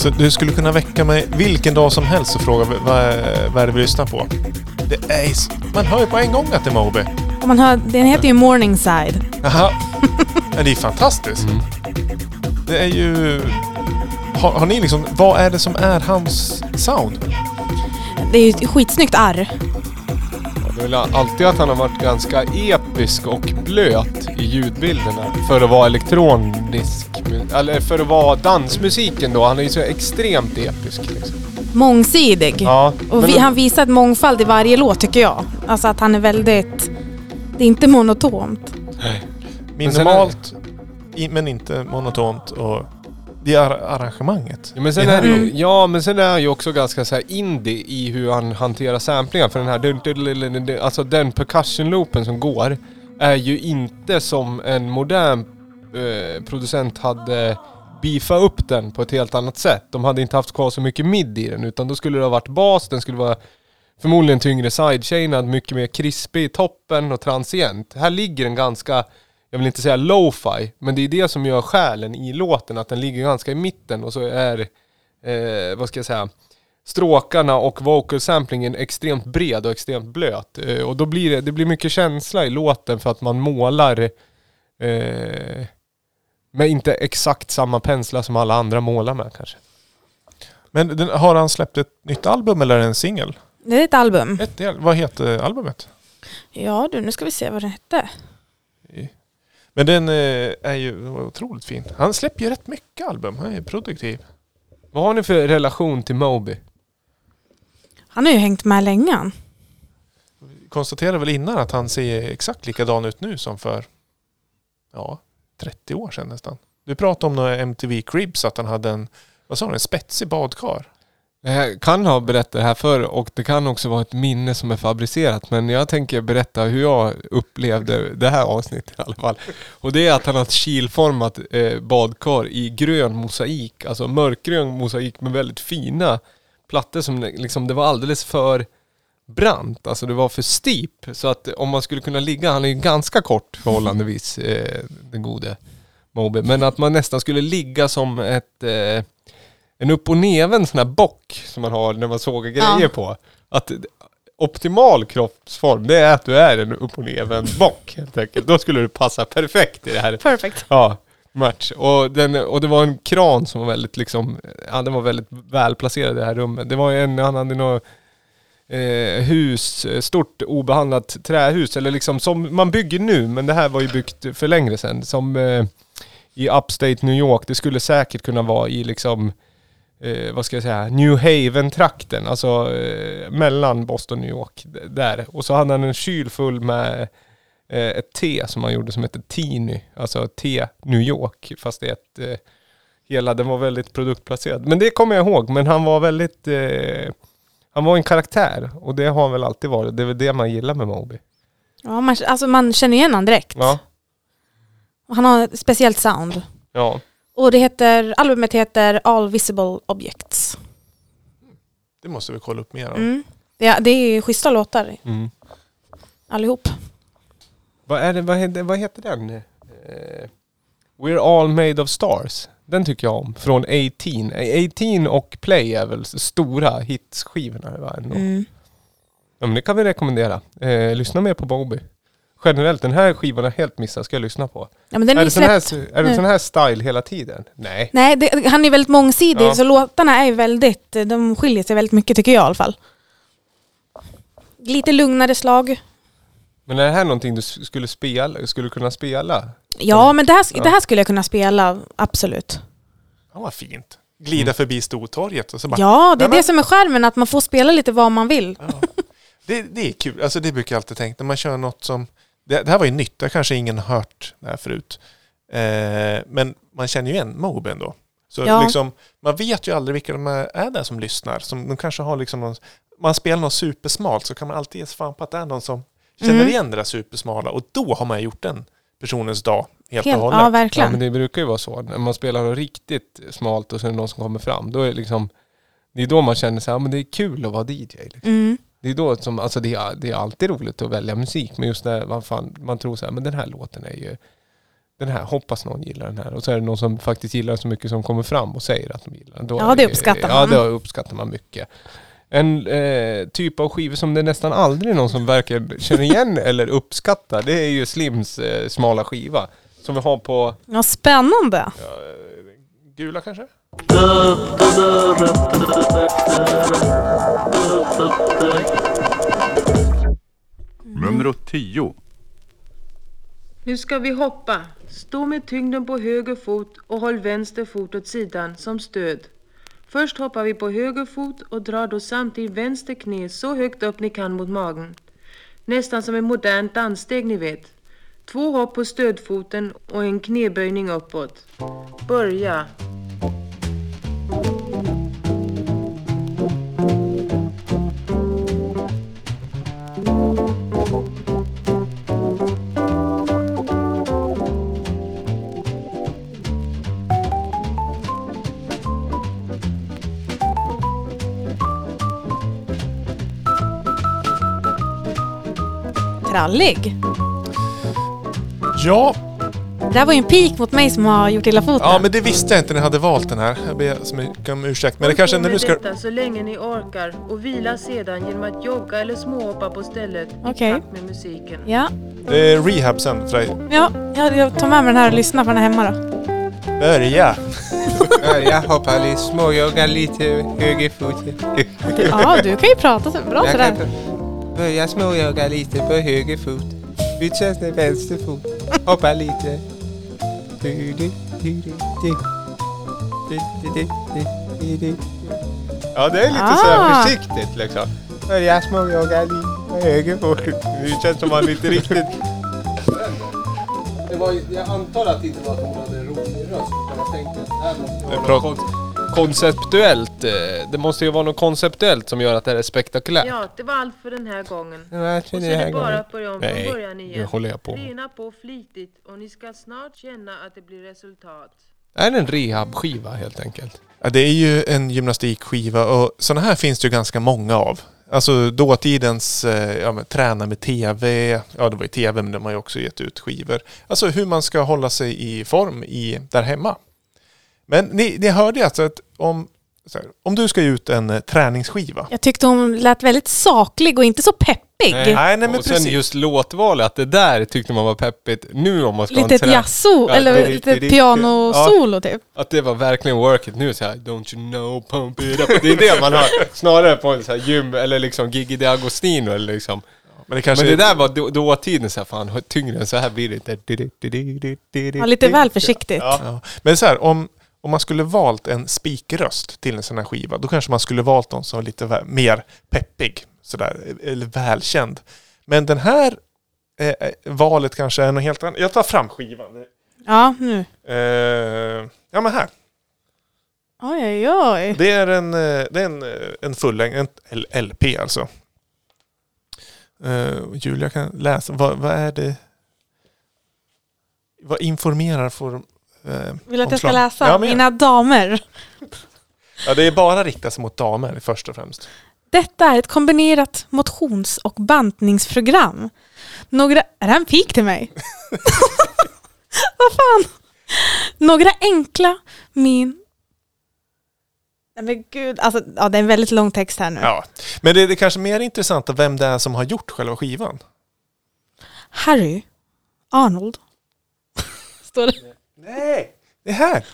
Alltså du skulle kunna väcka mig vilken dag som helst och fråga vad, vad är det vi lyssnar på. Det är, man hör ju på en gång att det är Moby. Och man hör, den heter ju Morningside. Jaha. Men det är fantastiskt. Mm. Det är ju... Har, har ni liksom... Vad är det som är hans sound? Det är ju ett skitsnyggt arr. Det är väl alltid att han har varit ganska episk och blöt i ljudbilderna för att vara elektronisk. Eller för att vara dansmusiken då. Han är ju så extremt episk liksom. Mångsidig. Ja, Och vi, han visar ett mångfald i varje låt tycker jag. Alltså att han är väldigt... Det är inte monotont. Men är- Minimalt, i, men inte monotont och... Det är ar- arrangemanget. Ja men sen är det ju, Mm. ja men sen är han ju också ganska så här indie i hur han hanterar samplingar för den här, dun- dun- dun- dun- dun- alltså den percussion loopen som går är ju inte som en modern eh, producent hade beefat upp den på ett helt annat sätt. De hade inte haft kvar så mycket mid i den utan då skulle det ha varit bas, den skulle vara förmodligen tyngre sidechainad, mycket mer krispig i toppen och transient. Här ligger den ganska jag vill inte säga lo-fi, men det är det som gör själen i låten, att den ligger ganska i mitten och så är, eh, vad ska jag säga, stråkarna och vocal samplingen extremt bred och extremt blöt. Eh, och då blir det, det blir mycket känsla i låten för att man målar eh, med inte exakt samma penslar som alla andra målar med kanske. Men den, har han släppt ett nytt album eller en singel? Det är ett album. Ett del. Vad heter albumet? Ja du, nu ska vi se vad den hette. Men den eh, är ju otroligt fin. Han släpper ju rätt mycket album. Han är produktiv. Vad har ni för relation till Moby? Han har ju hängt med länge. Konstaterade väl innan att han ser exakt likadan ut nu som för ja, 30 år sedan nästan. Du pratade om några MTV Cribs att han hade en, vad sa du, en spetsig badkar. Jag kan ha berättat det här förr och det kan också vara ett minne som är fabricerat men jag tänker berätta hur jag upplevde det här avsnittet i alla fall. Och det är att han har ett kilformat eh, badkar i grön mosaik, alltså mörkgrön mosaik med väldigt fina plattor som liksom, det var alldeles för brant, alltså det var för steep. Så att om man skulle kunna ligga, han är ju ganska kort förhållandevis, eh, den gode Moby, men att man nästan skulle ligga som ett eh, en upp och neven sån här bock som man har när man sågar grejer Ja. på. Att optimal kroppsform, det är att du är en upp och neven bock helt enkelt. Då skulle du passa perfekt i det här Perfect. ja, match. Och, den, och det var en kran som var väldigt liksom, ja den var väldigt välplacerad i det här rummet. Det var en, han hade något eh, hus, stort obehandlat trähus, eller liksom som man bygger nu, men det här var ju byggt för längre sedan. Som eh, i Upstate New York, det skulle säkert kunna vara i liksom eh, vad ska jag säga, New Haven-trakten, alltså eh, mellan Boston och New York, där. Och så hade han en kyl full med eh, ett te som han gjorde som heter Tiny. alltså te New York, fast det är ett, eh, hela, den var väldigt produktplacerad. Men det kommer jag ihåg, men han var väldigt, eh, han var en karaktär och det har han väl alltid varit, det är väl det man gillar med Moby. Ja, man, alltså man känner igen han direkt. Ja, Och Han har ett speciellt sound. ja. Och det heter, albumet heter All Visible Objects. Det måste vi kolla upp mer om. Mm. Det, det är ju schyssta låtar Mm. allihop. Vad, är det, vad, heter, vad heter den? Eh, We're all made of stars. Den tycker jag om. Från 18. 18 och Play är väl stora hitsskivorna. va, ändå. Mm. Ja, men det kan vi rekommendera. Eh, lyssna mer på Bobby. Generellt, den här skivan har helt missat. Ska jag lyssna på. Ja, men den är, är det sån här, är det sån här style hela tiden? Nej. Nej, det, han är väldigt mångsidig Ja. så låtarna är väldigt, de skiljer sig väldigt mycket tycker jag i alla fall. Lite lugnare slag. Men är det här någonting du skulle spela, skulle kunna spela? Ja, men det här, Ja. det här skulle jag kunna spela, absolut. Ja, vad fint. Glida Mm. förbi Stortorget och så bara... Ja, det är det som är skärmen, att man får spela lite vad man vill. Ja. Det, det är kul. Alltså det brukar jag alltid tänka när man kör något som... Det, det här var ju nytt, det har kanske ingen hört det här förut. Eh, men man känner ju igen Mobe ändå. Så Ja. liksom, man vet ju aldrig vilka de är är där som lyssnar. Som, de kanske har liksom någon, man spelar något supersmalt så kan man alltid ge sig fan på att det är någon som känner Mm. igen det där supersmala. Och då har man gjort den personens dag helt, Helt, och hållet. ja, Ja verkligen. men det brukar ju vara så. När man spelar något riktigt smalt och så är det någon som kommer fram. Då är det liksom... Det är då man känner sig, ja men det är kul att vara DJ. Liksom. Mm. Det är då som, alltså det är, det är alltid roligt att välja musik. Men just när man, fan, man tror så här, men den här låten är ju... den här, hoppas någon gillar den här. Och så är det någon som faktiskt gillar den så mycket som kommer fram och säger att de gillar den. Då Ja, det uppskattar Ja, man. det uppskattar man mycket. En eh, typ av skivor som det nästan aldrig är någon som verkar känna igen eller uppskattar, det är ju Slims eh, smala skiva. Som vi har på... Ja, spännande. Gula kanske? Nummer 10. Nu ska vi hoppa. Stå med tyngden på höger fot och håll vänster fot åt sidan som stöd. Först hoppar vi på höger fot och drar då samtidigt vänster knä så högt upp ni kan mot magen. Nästan som ett modernt danssteg ni vet. Två hopp på stödfoten och en knäböjning uppåt. Börja. Krallig. Ja, Det här var ju en pik mot mig som har gjort illa foten. ja, men det visste jag inte när jag hade valt den här. Jag ber så mycket om ursäkt. Men det kanske Håll när du ska... detta så länge ni orkar och vila sedan genom att jogga eller småhoppa på stället Okej. i takt med musiken. Ja, Det är rehab sen för dig. ja jag, jag tar med mig den här och lyssnar på den här hemma då. Börja! jag hoppar lite, småjoggar lite höger fot. Ja, du kan ju prata så bra sådär. Börja småjogga lite på höger fot. Byta till vänster fot. Hoppa lite. Ja, det är lite Ah. sådär försiktigt liksom. Börja småjogga lite på höger fot. Det känns som man inte riktigt... Det var, jag antar att det inte var att hon hade en rolig röst. Jag tänkte att det här måste vara. Konceptuellt. eh, Det måste ju vara något konceptuellt som gör att det här är spektakulärt. Ja, det var allt för den här gången. Och så det är det bara gången. att börja om Nej, från början nu igen. håller jag på. Träna på flitigt och ni ska snart känna att det blir resultat. Det är en rehabskiva helt enkelt. Ja, det är ju en gymnastikskiva och sådana här finns det ju ganska många av. Alltså dåtidens eh, ja, men, träna med TV, ja det var ju TV men de har ju också gett ut skivor. Alltså hur man ska hålla sig i form i, där hemma. Men ni, ni hörde ju alltså att om, så här, om du ska ge ut en eh, träningsskiva. Jag tyckte hon lät väldigt saklig och inte så peppig. Nej, nej men och sen precis. just låtvalet, att det där tyckte man var peppigt. Nu om man ska ha en Lite ett trä- jazzo, Ja, eller det- lite det- pianosolo typ. Att det var verkligen work it. Nu är det så här, don't you know, pump it up. Det är det man hör. Snarare på en så här gym eller liksom Gigi D'Agostino eller liksom. Men det kanske Men det där var då, dåtiden så här, fan tyngre än så här blir det inte. Ja, lite väl försiktigt. Ja. Men så här, om, om man skulle valt en spikröst till en sån här skiva, då kanske man skulle valt någon som var lite mer peppig, sådär, eller välkänd. Men den här eh, eh, valet kanske är något helt annat. Jag tar fram skivan. Ja, nu. Eh, ja men här. Oj, oj, oj. Det är en, eh, det är en, eh, en fullängd, en LP alltså. Eh, Julia kan läsa, vad, vad är det? Vad informerar för eh, Vill du att jag ska läsa? Ja, men, Mina damer. ja, det är bara riktat mot damer först och främst. Detta är ett kombinerat motions och bantningsprogram. Några... Är det en pik till mig? Vad fan? Några enkla min... Nej men gud, alltså ja, det är en väldigt lång text här nu. Ja, men det är, det är kanske mer intressant vem det är som har gjort själva skivan. Harry Arnold. Står det. Nej! Det är här!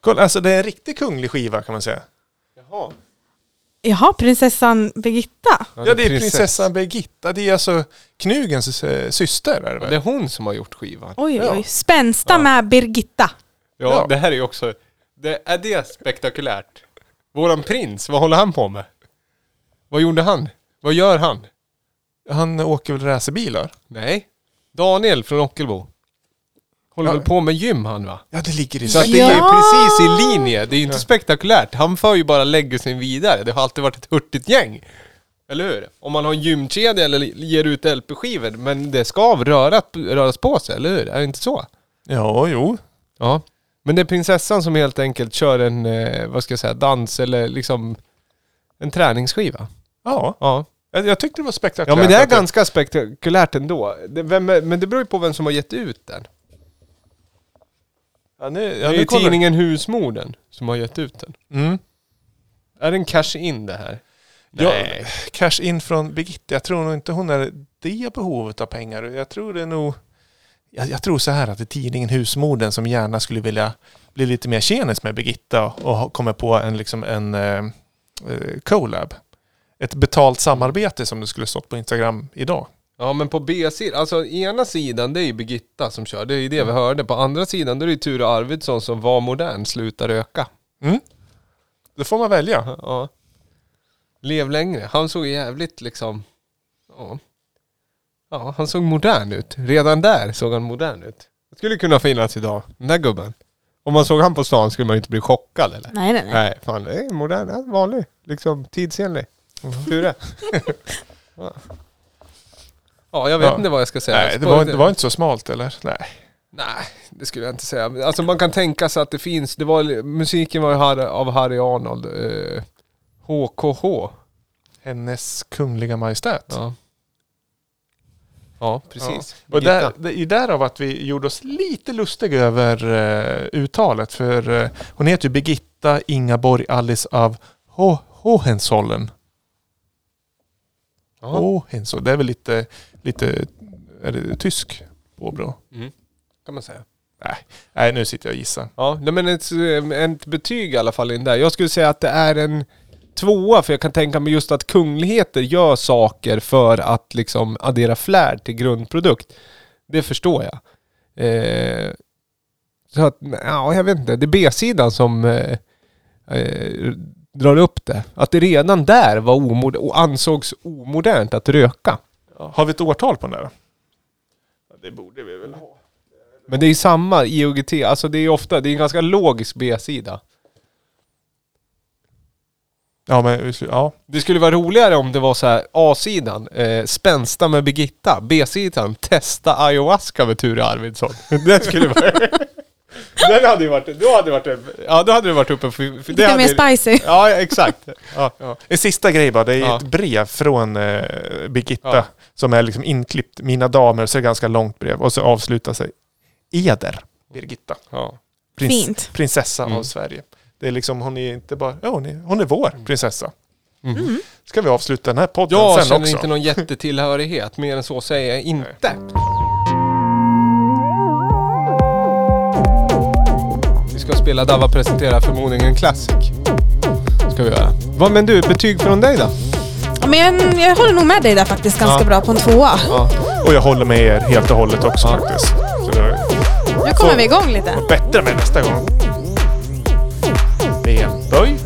Kolla, alltså det är en riktig kunglig skiva kan man säga. Jaha. Jaha, prinsessan Birgitta. Ja, det är prinsessan Birgitta. Det är alltså Knugens eh, syster. Är det Det är väl? hon som har gjort skivan. Oj, Ja. oj. Spänsta Ja. med Birgitta. Ja, Ja. det här är ju också... Det, är det spektakulärt? Våran prins, vad håller han på med? Vad gjorde han? Vad gör han? Han åker väl racerbilar? Nej. Daniel från Ockelbo. Håller Ja. väl på med gym han va? Ja, det ligger i Så att det är ju Ja. precis i linje. Det är ju inte spektakulärt. Han för ju bara legacy vidare. Det har alltid varit ett hurtigt gäng. Eller hur? Om man har en gymkedja eller ger ut LP-skivor. Men det ska röra, röras på sig, eller hur? Är det inte så? Ja, jo. Ja. Men det är prinsessan som helt enkelt kör en, eh, vad ska jag säga, dans eller liksom en träningsskiva. Ja, Ja. jag, jag tyckte det var Ja spektakulärt. men det är ganska spektakulärt ändå. Det, vem, är- men det beror ju på vem som har gett ut den. Ja, nu, Det ja, är nu ju tidningen Husmorden som har gett ut den. Mm. Är det en cash-in det här? Ja, cash in från Birgitta. Jag tror nog inte hon är det behovet av pengar. Jag tror det är nog... Jag, jag tror så här att det är tidningen Husmorden som gärna skulle vilja bli lite mer tjenis med Birgitta och kommer på en, liksom en eh, eh, collab. Ett betalt samarbete som det skulle stått på Instagram idag. Ja men på B-sidan, alltså ena sidan det är ju Birgitta som kör, det är ju det vi hörde. På andra sidan då är det ju Ture Arvidsson som var modern, sluta röka. Det får man välja. Ja. Lev längre. Han såg jävligt liksom, ja. Ja, han såg modern ut. Redan där såg han modern ut. Det skulle kunna finnas idag, den där gubben. Om man såg han på stan skulle man ju inte bli chockad eller? Nej, nej, nej. Nej, fan det är modern, ja, vanlig, liksom tidsenlig. Ture. ja. Ja, jag vet Ja. inte vad jag ska säga. Nej, det var, det var inte så smalt eller? Nej. Nej, det skulle jag inte säga. Alltså man kan tänka sig att det finns, det var, musiken var ju Harry, av Harry Arnold. Eh, HKH. Hennes kungliga majestät. Ja. Ja, precis. Ja. Och där, det är därav att vi gjorde oss lite lustiga över uh, uttalet. För eh, hon heter ju Birgitta Ingaborg Alice av Ho- Hohenzollern. Ja. Hohenzollern. Det är väl lite, lite är det tysk påbrå? kan man säga. Nej. Nej, nu sitter jag och gissar. Ja, men ett, ett betyg i alla fall in där. Jag skulle säga att det är en tvåa, för jag kan tänka mig just att kungligheter gör saker för att liksom addera flärd till grundprodukt. Det förstår jag. Eh, så att, ja, jag vet inte. Det är B-sidan som eh, eh, drar upp det. Att det redan där var omod- och ansågs omodernt att röka. Har vi ett årtal på den där? Det borde vi väl ha. Men det är ju samma IOGT, alltså det är ofta, det är en ganska logisk B-sida. Ja, men ja. Det skulle vara roligare om det var så här A-sidan, eh, spänsta med Birgitta. B-sidan, testa ayahuasca med Ture Arvidsson. Det skulle vara... Den hade ju varit, då hade det varit, ja då hade det varit uppe för... för det Lite hade, mer spicy. Ja, exakt. Ja, ja. En sista grej bara. Det är Ja. ett brev från eh, Birgitta Ja. som är liksom inklippt. Mina damer, så är det ganska långt brev. Och så avslutar sig Eder Birgitta. ja. Prins, Fint. Prinsessa Mm. av Sverige. Det är liksom, hon är inte bara, ja hon är, hon är vår prinsessa. Mhm. Ska vi avsluta den här podden Jag sen känner också? inte någon jättetillhörighet, mer än så säger jag inte. Vi ska spela Dava presenterar förmodligen Classic. Ska vi göra. Vad, men du, betyg från dig då? Ja, Men jag, jag håller nog med dig där faktiskt ganska Ja. bra på en tvåa. Ja. Och jag håller med er helt och hållet också Ja. faktiskt. Så det Nu kommer vi igång lite. bättre med nästa gång. Benböj.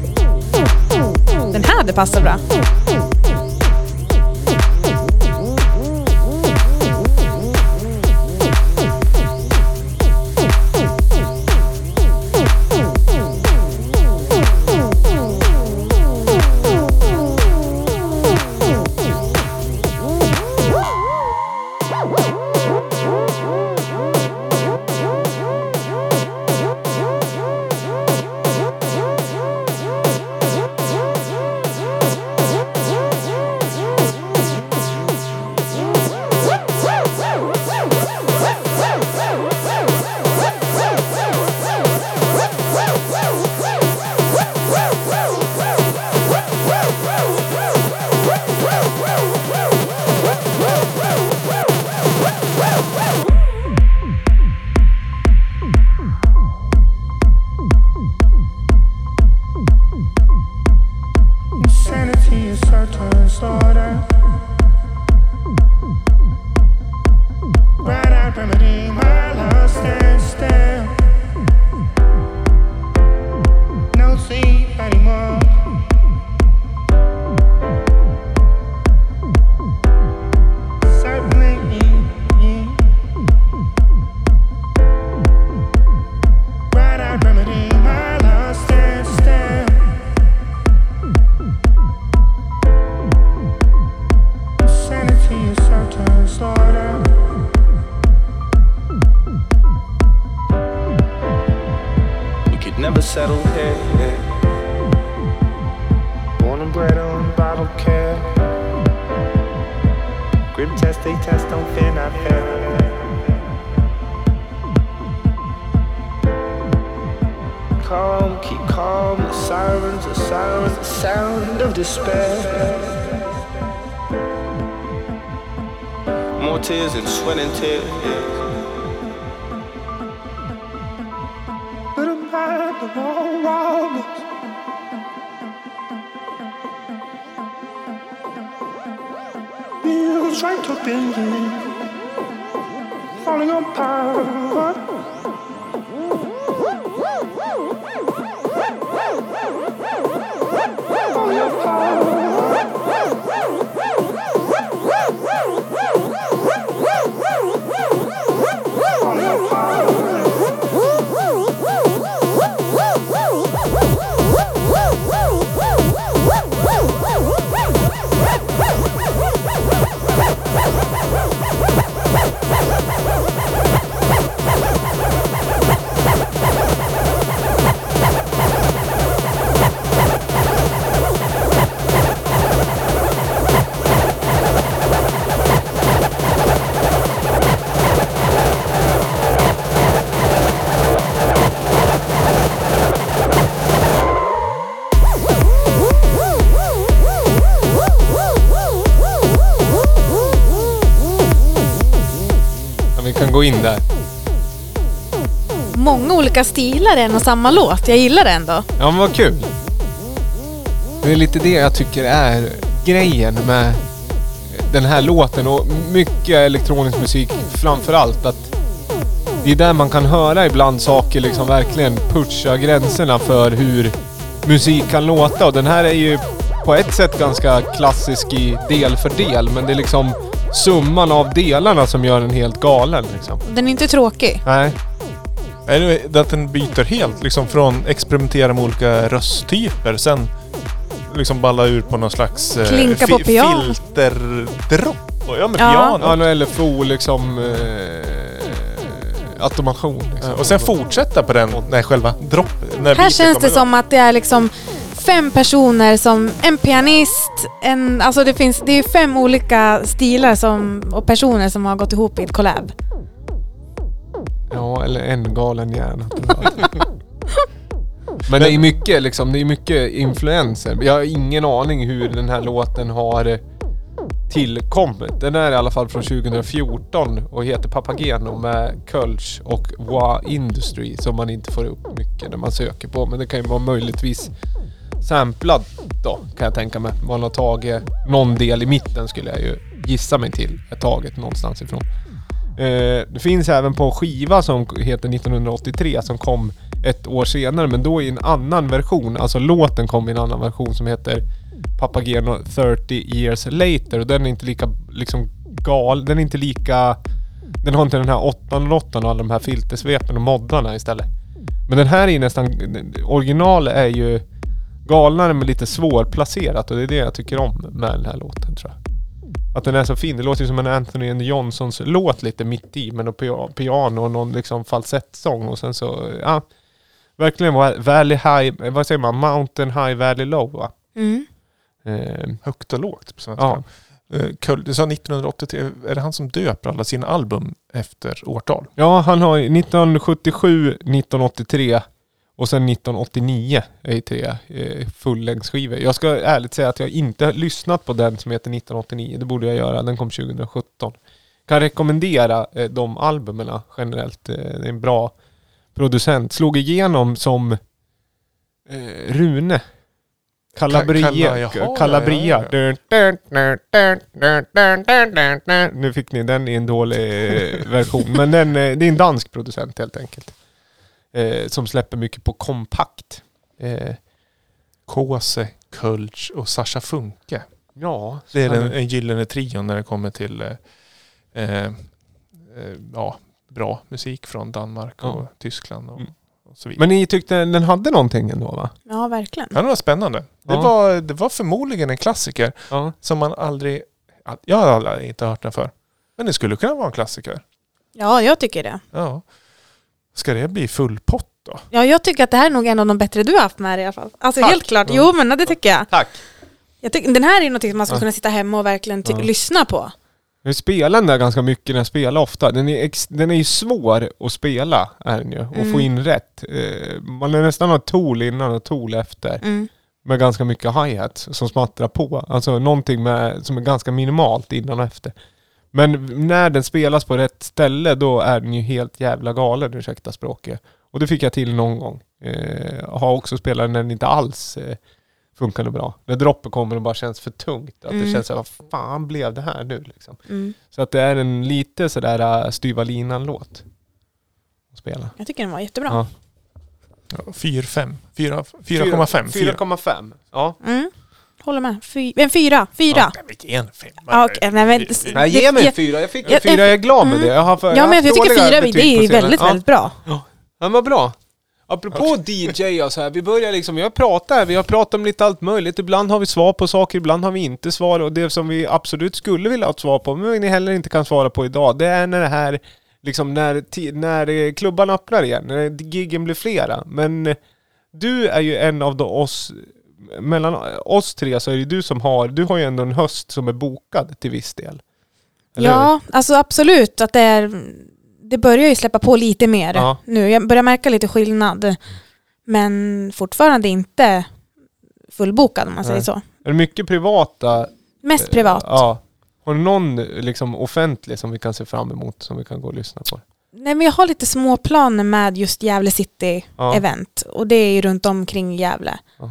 Den här, det passar bra. Gå in där. Många olika stilar i en och samma låt. Jag gillar det ändå. Ja men vad kul. Det är lite det jag tycker är grejen med den här låten och mycket elektronisk musik framför allt. Att det är där man kan höra ibland saker liksom verkligen pusha gränserna för hur musik kan låta. Och den här är ju på ett sätt ganska klassisk i del för del. Men det är liksom summan av delarna som gör den helt galen liksom. Den är inte tråkig. Nej. Är det att den byter helt liksom från experimentera med olika rösttyper sen liksom balla ur på någon slags eh, Klinka på piano. filterdropp? Ja med Ja. piano. Ja, någon LFO liksom... Eh, automation liksom. Och sen fortsätta på den när själva dropp... När Här känns det som att det är liksom fem personer som en pianist, en, alltså det finns, det är fem olika stilar som, och personer som har gått ihop i ett collab. Ja, eller en galen hjärna. Men det är mycket liksom, det är mycket influenser. Jag har ingen aning hur den här låten har eh, tillkommit. Den är i alla fall från 2014 och heter Papageno med Kölsch och Wa Industry som man inte får upp mycket när man söker på. Men det kan ju vara möjligtvis samplad då kan jag tänka mig. Man har tagit någon del i mitten skulle jag ju gissa mig till. Är taget någonstans ifrån. Eh, det finns även på skiva som heter 1983 som kom ett år senare men då i en annan version. Alltså låten kom i en annan version som heter Papageno 30 years later och den är inte lika liksom gal. Den är inte lika... Den har inte den här 808 och alla de här filtersvepen och moddarna istället. Men den här är nästan... Original är ju galnare men lite svårplacerat och det är det jag tycker om med den här låten tror jag. Att den är så fin. Det låter ju som en Anthony and Johnsons låt lite mitt i med något pia- piano och någon liksom falsettsång och sen så, ja. Verkligen va- Valley High, vad säger man? Mountain High Valley Low va? Mm. Eh, Högt och lågt på svenska. ja. Eh, Du sa 1983, är det han som döper alla sina album efter årtal? ja, han har ju 1977, 1983 och sen 1989 är ju trea, eh, fullängdsskivor. Jag ska ärligt säga att jag inte har lyssnat på den som heter 1989. Det borde jag göra. Den kom 2017. Kan rekommendera eh, de albumen eh, generellt. Det är en bra producent. Slog igenom som Rune. Calabria. Jaha, Nu fick ni den i en dålig version. Men den, det är en dansk producent helt enkelt. Eh, som släpper mycket på kompakt. Eh, Kåse, Kölsch och Sascha Funke. ja, Det är den, en gyllene trion när det kommer till eh, eh, eh, ja, bra musik från Danmark och Ja. Tyskland och, Mm. och så vidare. Men ni tyckte den hade någonting ändå va? Ja, verkligen. Ja, det var spännande. Det, Ja. var, det var förmodligen en klassiker Ja. som man aldrig... Jag har aldrig inte hört den för. Men det skulle kunna vara en klassiker. Ja, jag tycker det. Ja. Ska det bli full pott då? Ja, jag tycker att det här är nog en av de bättre du har haft med dig i alla fall. Alltså Tack. helt klart. Jo, men det tycker jag. Tack. jag tycker, den här är något som man skulle Ja. kunna sitta hemma och verkligen ty- Ja. lyssna på. Jag spelar den där ganska mycket när jag spelar ofta. Den är, ex, den är ju svår att spela, är den ju. Och Mm. få in rätt. Eh, man är nästan har tool innan och tool efter. Mm. Med ganska mycket hi-hats som smattrar på. Alltså någonting med, som är ganska minimalt innan och efter. Men när den spelas på rätt ställe då är den ju helt jävla galen, ursäkta språket. Och det fick jag till någon gång. Eh, har också spelat när den inte alls eh, funkade bra. När droppet kommer och bara känns för tungt. Att det Mm. känns såhär, vad fan blev det här nu liksom? Mm. Så att det är en lite sådär uh, styva linan-låt. Att spela. Jag tycker den var jättebra. Ja. 4-5. 4,5. 4,5. Ja. Mm. Håller med. Fy, en fyra. Fyra. Ja, men ge en femma. Ja, okej, nej, men- Nej, ge mig en jag- fyra. Jag fick en jag- fyra, jag är glad med Mm. det. Jag har för, Ja, men jag tycker fyra, det är väldigt, ja. väldigt bra. Ja, vad bra. Apropå DJ och så här, vi börjar liksom, pratat här, vi har pratat om lite allt möjligt. Ibland har vi svar på saker, ibland har vi inte svar. Och det som vi absolut skulle vilja ha ett svar på, men ni heller inte kan svara på idag, det är när det här, liksom när, när klubban öppnar igen, när giggen blir flera. Men du är ju en av de oss, mellan oss tre så är det du som har, du har ju ändå en höst som är bokad till viss del. Eller? Ja, alltså absolut att det är... Det börjar ju släppa på lite mer Ja. nu. Jag börjar märka lite skillnad. Men fortfarande inte fullbokad om man säger Nej. så. Är det mycket privata Mest privat. Ja. Har du någon liksom offentlig som vi kan se fram emot som vi kan gå och lyssna på? Nej men jag har lite små planer med just Gävle City Ja. Och det är ju runt omkring Gävle. Ja.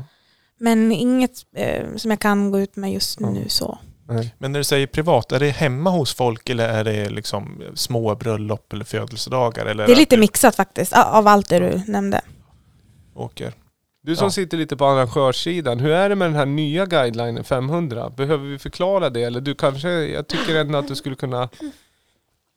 Men inget eh, som jag kan gå ut med just Ja. nu så. Nej. Men när du säger privat, är det hemma hos folk eller är det liksom små bröllop eller födelsedagar? Eller Det är lite att du mixat faktiskt, av allt det du nämnde. åker? Du som Ja. sitter lite på arrangörssidan, hur är det med den här nya guidelinen 500? Behöver vi förklara det? Eller du kanske, jag tycker ändå att du skulle kunna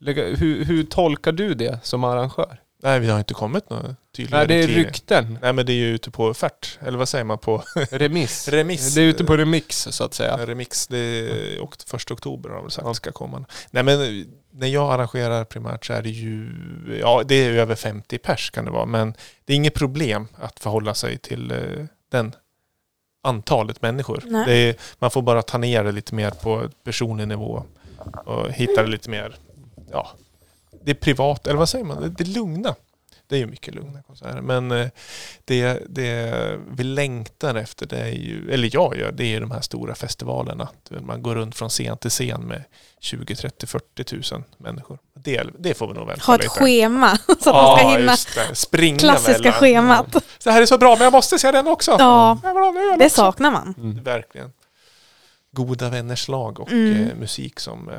lägga, hur, hur tolkar du det som arrangör? Nej, vi har inte kommit några tydliga Nej, det är riktlinjer. rykten. Nej, men det är ju ute på offert. Eller vad säger man på? Remiss. Remiss. Det är ute på remix så att säga. Remix, det är och första oktober har de sagt ska komma. Nej men när jag arrangerar primärt så är det ju, ja det är över 50 pers kan det vara. Men det är inget problem att förhålla sig till eh, den antalet människor. Är, man får bara ta ner det lite mer på personlig nivå. Och hitta det lite mer, ja, det är privat, eller vad säger man, det, det är lugna. Det är ju mycket lugna konserter. Men eh, det, det vi längtar efter, det är ju, eller jag gör, det är de här stora festivalerna. Man går runt från scen till scen med 20, 30, 40 tusen människor. Det, det får vi nog vänta Ha ett lite. schema så att man ska hinna. just det. Springa Klassiska mellan. schemat. Så här är så bra, men jag måste se den också. Ja, det saknar man. Mm. Verkligen. Goda vänners lag och Mm. eh, musik som...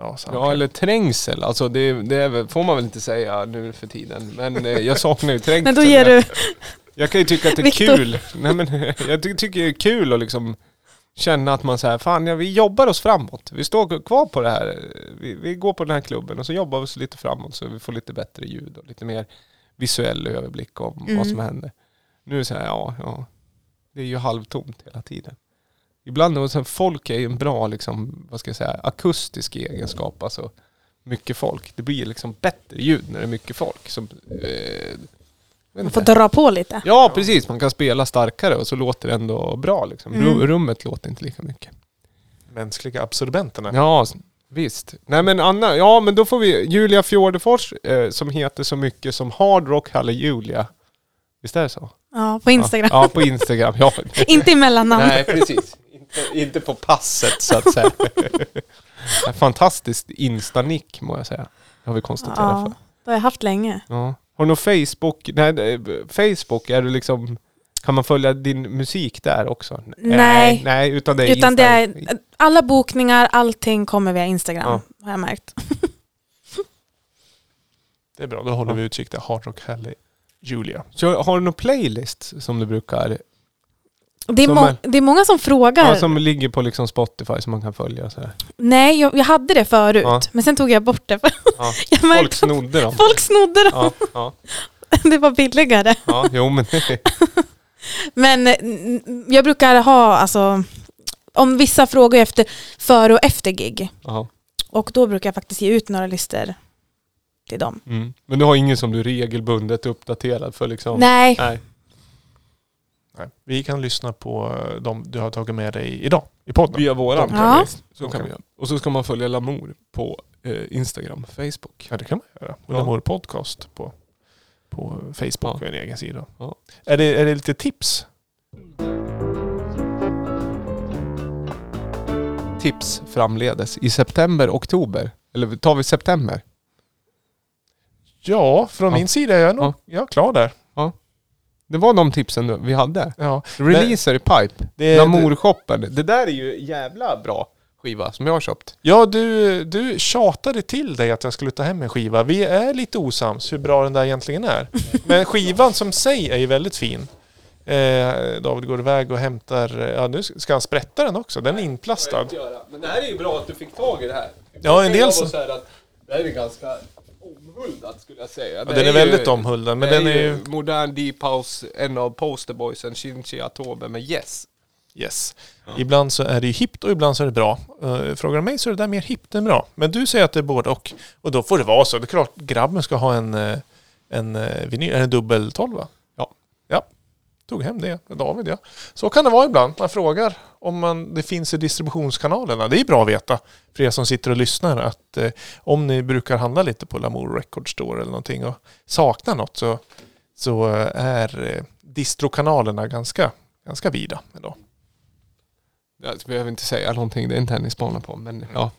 Eh, ja, Ja eller trängsel, alltså det, det är, väl- får man väl inte säga nu för tiden. Men eh, jag saknar ju trängsel. Men då ger du... Jag kan ju tycka att det är Viktor. kul. Nej, men, jag ty tycker det är kul att liksom känna att man säger fan ja, vi jobbar oss framåt. Vi står kvar på det här. Vi, vi går på den här klubben och så jobbar vi oss lite framåt så vi får lite bättre ljud och lite mer visuell överblick om Mm. vad som händer. Nu så här, ja, ja. Det är ju halvtomt hela tiden. Ibland och sen folk är ju en bra liksom, vad ska jag säga, akustisk egenskap. Alltså mycket folk. Det blir liksom bättre ljud när det är mycket folk. Som, eh, Man får dra på lite. Ja, precis. Man kan spela starkare och så låter det ändå bra. Liksom. Mm. Ru- Rummet låter inte lika mycket. mänskliga absorbenterna. Ja, visst. Nej men Anna, ja men då får vi Julia Fjordefors eh, som heter så mycket som Hard Rock Julia. Visst är det så? Ja, på Instagram. Ja, ja på Instagram. Ja. Inte i mellannamn. Nej, precis. Inte, inte på passet så att säga. Fantastiskt instanick må jag säga. Det har vi konstaterat Ja, för. det har jag haft länge. Ja. Har du någon Facebook? Nej, Facebook, är du liksom... Kan man följa din musik där också? Nej. Nej, utan det är Utan det är, alla bokningar, allting kommer via Instagram. Ja. Har jag märkt. Det är bra, då håller vi utkik där. Hard Rock Halley Julia. Så har du någon playlist som du brukar... Det är, Som det är många som frågar. Ja, som ligger på liksom Spotify som man kan följa och sådär. Nej, jag, jag hade det förut. Ja. Men sen tog jag bort det. Ja. jag Folk snodde dem. folk snodde dem. Ja, Det var billigare. ja, jo men Men eh, jag brukar ha, alltså, om vissa frågar efter före och efter gig. ja. Och då brukar jag faktiskt ge ut några listor till dem. Mm. Men du har ingen som du regelbundet uppdaterar för liksom? Nej, Nej. Okej. Vi kan lyssna på eh, de du har tagit med dig idag i podden. Via våran Ja. vi- Så kan vi. Och så ska man följa Lamour på eh, Instagram, Facebook. Ja, det kan man göra. Och Ja. Lamour Podcast på, på Facebook Ja. och en egen sida. Ja. Är, det, är det lite tips? Tips framledes i september, oktober. Eller tar vi september? Ja, från Ja. min sida är jag nog Ja. jag är klar där. Det var de tipsen vi hade. Ja. Releaser i Pipe. Det, det, Lamour-shoppen. Det där är ju jävla bra skiva som jag har köpt. ja, du, du tjatade till dig att jag skulle ta hem en skiva. Vi är lite osams hur bra den där egentligen är. Men skivan som sig är ju väldigt fin. Eh, David går iväg och hämtar, ja nu ska han sprätta den också. Den är inplastad. Men det här är ju bra att du fick tag i det här. Ja, en del så- Det här är ganska omhuldad skulle jag säga. Ja, den är ju- väldigt omhuldad, men den är ju... modern deep house, en av posterboysen, Shinji Atobe med Yes. Yes. Ibland så är det ju hippt och ibland så är det bra. Uh, frågar du mig så är det där mer hippt än bra. Men du säger att det är både och. Och då får det vara så. Det är klart grabben ska ha en, eh, en eh, vinyl, en dubbel 12 va? Tog hem det, David ja. Så kan det vara ibland. Man frågar om man, det finns i distributionskanalerna. Det är bra att veta för er som sitter och lyssnar att eh, om ni brukar handla lite på Lamour Record Store eller någonting och saknar något så, så eh, är eh, distrokanalerna ganska, ganska vida idag. Jag behöver inte säga någonting, det är inte tennisbana ni på. Men ja,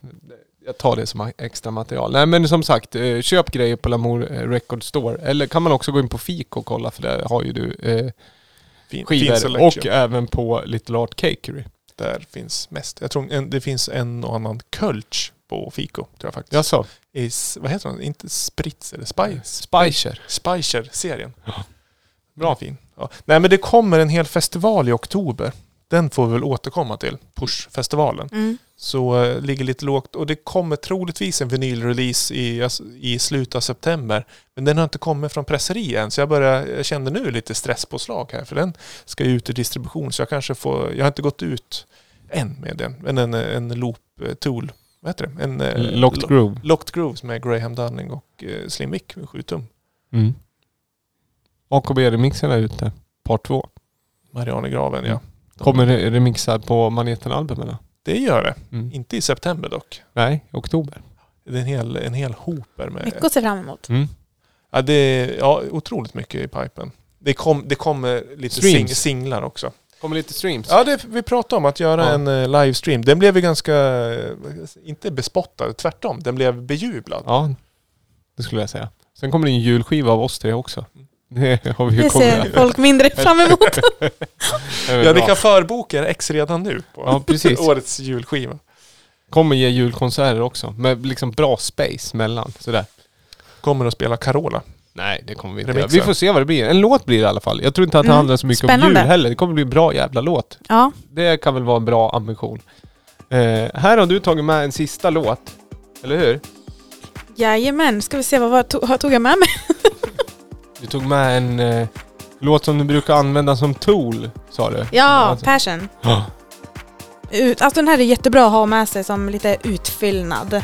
jag tar det som extra material. Nej men som sagt, eh, köp grejer på Lamour eh, Record Store. Eller kan man också gå in på Fik och kolla för där har ju du eh, Fin, skivor. Och även på Little Art Cakery. Där finns mest. Jag tror en, det finns en och annan Kölsch på Fico. Tror jag faktiskt. Jaså? I, vad heter den? Inte Spritz eller Spice? Spicer. Spicer-serien. Ja. Bra fin. Ja. Nej men det kommer en hel festival i oktober. Den får vi väl återkomma till. Push-festivalen. Mm. Så eh, ligger lite lågt. Och det kommer troligtvis en vinylrelease i, i slutet av september. Men den har inte kommit från presseri än. Så jag, börjar, jag kände nu lite stresspåslag här. För den ska ju ut i distribution. Så jag kanske får... Jag har inte gått ut än med den. Men en, en loop eh, tool. Vad heter det? En, eh, Locked lo- Groove. Locked Grooves med Graham Dunning och eh, Slim Vic med 7 tum. Mm. AKB-remixen är ute. Part 2. Marianne i graven, ja. Kommer re- remixad på Maneten-albumen? Det gör det. Mm. Inte i september dock. Nej, oktober. Det är en hel, en hel hoper med... Mycket att se fram emot. Mm. Ja, det är ja, otroligt mycket i pipen. Det, kom, det kommer lite sing, singlar också. Kommer lite streams. Ja, det, vi pratade om att göra Ja. en uh, livestream. Den blev ju ganska, eh, inte bespottad, tvärtom. Den blev bejublad. Ja, det skulle jag säga. Sen kommer det en julskiva av oss tre också. Det har vi ju Det kommit ser folk mindre fram emot. Ja, ni kan förboka er ex redan nu på Ja, precis. årets julskiva. Kommer ge julkonserter också. Med liksom bra space mellan. Sådär. Kommer att spela Carola. Nej, det kommer vi inte göra. Vi får se vad det blir. En låt blir det i alla fall. Jag tror inte att det Mm, handlar så mycket om spännande. jul heller. Det kommer bli en bra jävla låt. Ja, Det kan väl vara en bra ambition. Eh, här har du tagit med en sista låt. Eller hur? jajamän. Ska vi se, vad var, tog, tog jag med mig? Du tog med en eh, låt som du brukar använda som tool, sa du. Ja, Alltså- Passion. Ja. Ut, alltså den här är jättebra att ha med sig som lite utfyllnad.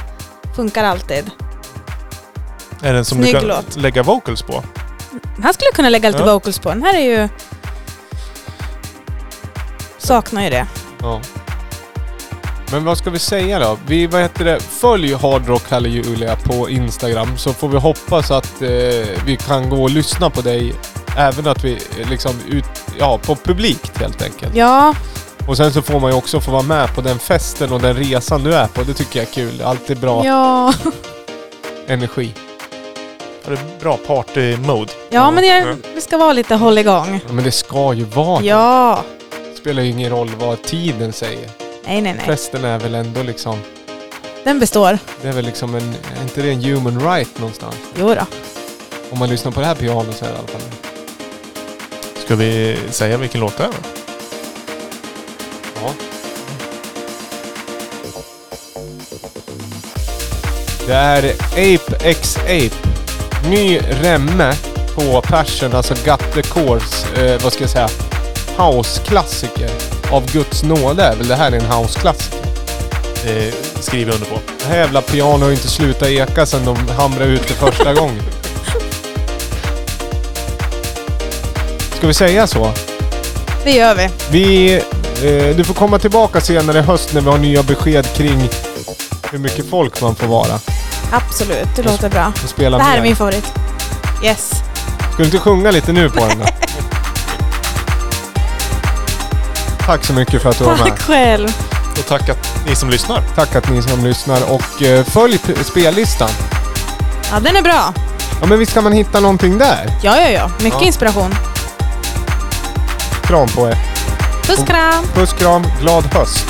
Funkar alltid. Är den som Snygg du kan låt. lägga vocals på? Den här skulle jag kunna lägga lite Ja. vocals på. Den här är ju... Saknar ju det. Ja. Men vad ska vi säga då? Vi, vad heter det? Följ Hard Rock Halle Julia på Instagram så får vi hoppas att eh, vi kan gå och lyssna på dig. Även att vi eh, liksom ut, ja, på publikt helt enkelt. Ja, Och sen så får man ju också få vara med på den festen och den resan du är på. Det tycker jag är kul. Alltid bra ja. energi. Har du bra party-mode? ja men det, det ska vara lite hålligång. Ja, men det ska ju vara det. Ja. spelar ju ingen roll vad tiden säger. Nej, nej, nej. Festen är väl ändå liksom... Den består. Det är väl liksom en... Är inte det en human right någonstans? Jo då. Om man lyssnar på det här pianot så är det i alla fall... Ska vi säga vilken låt det är? då? Ja. Det är Ape X Ape. Ny remme på Passion, alltså Got the Course, eh, vad ska jag säga, house-klassiker. Av Guds nåde är väl det här en house-klassiker. Eh, skriver jag under på. Det här jävla piano har ju inte slutat eka sedan de hamrade ut det första gången. Ska vi säga så? Det gör vi. Vi, eh, du får komma tillbaka senare i höst när vi har nya besked kring hur mycket folk man får vara. Absolut, det låter bra. Det här är mer. min favorit. Yes. Ska du inte sjunga lite nu på den Tack så mycket för att du var med. Tack själv. Och tack att ni som lyssnar. Tack att ni som lyssnar och eh, följ spellistan. Ja, den är bra. Ja men visst kan man hitta någonting där? Ja, ja, ja. Mycket Ja. inspiration. Kram på er. Puss kram. Puss kram, glad höst.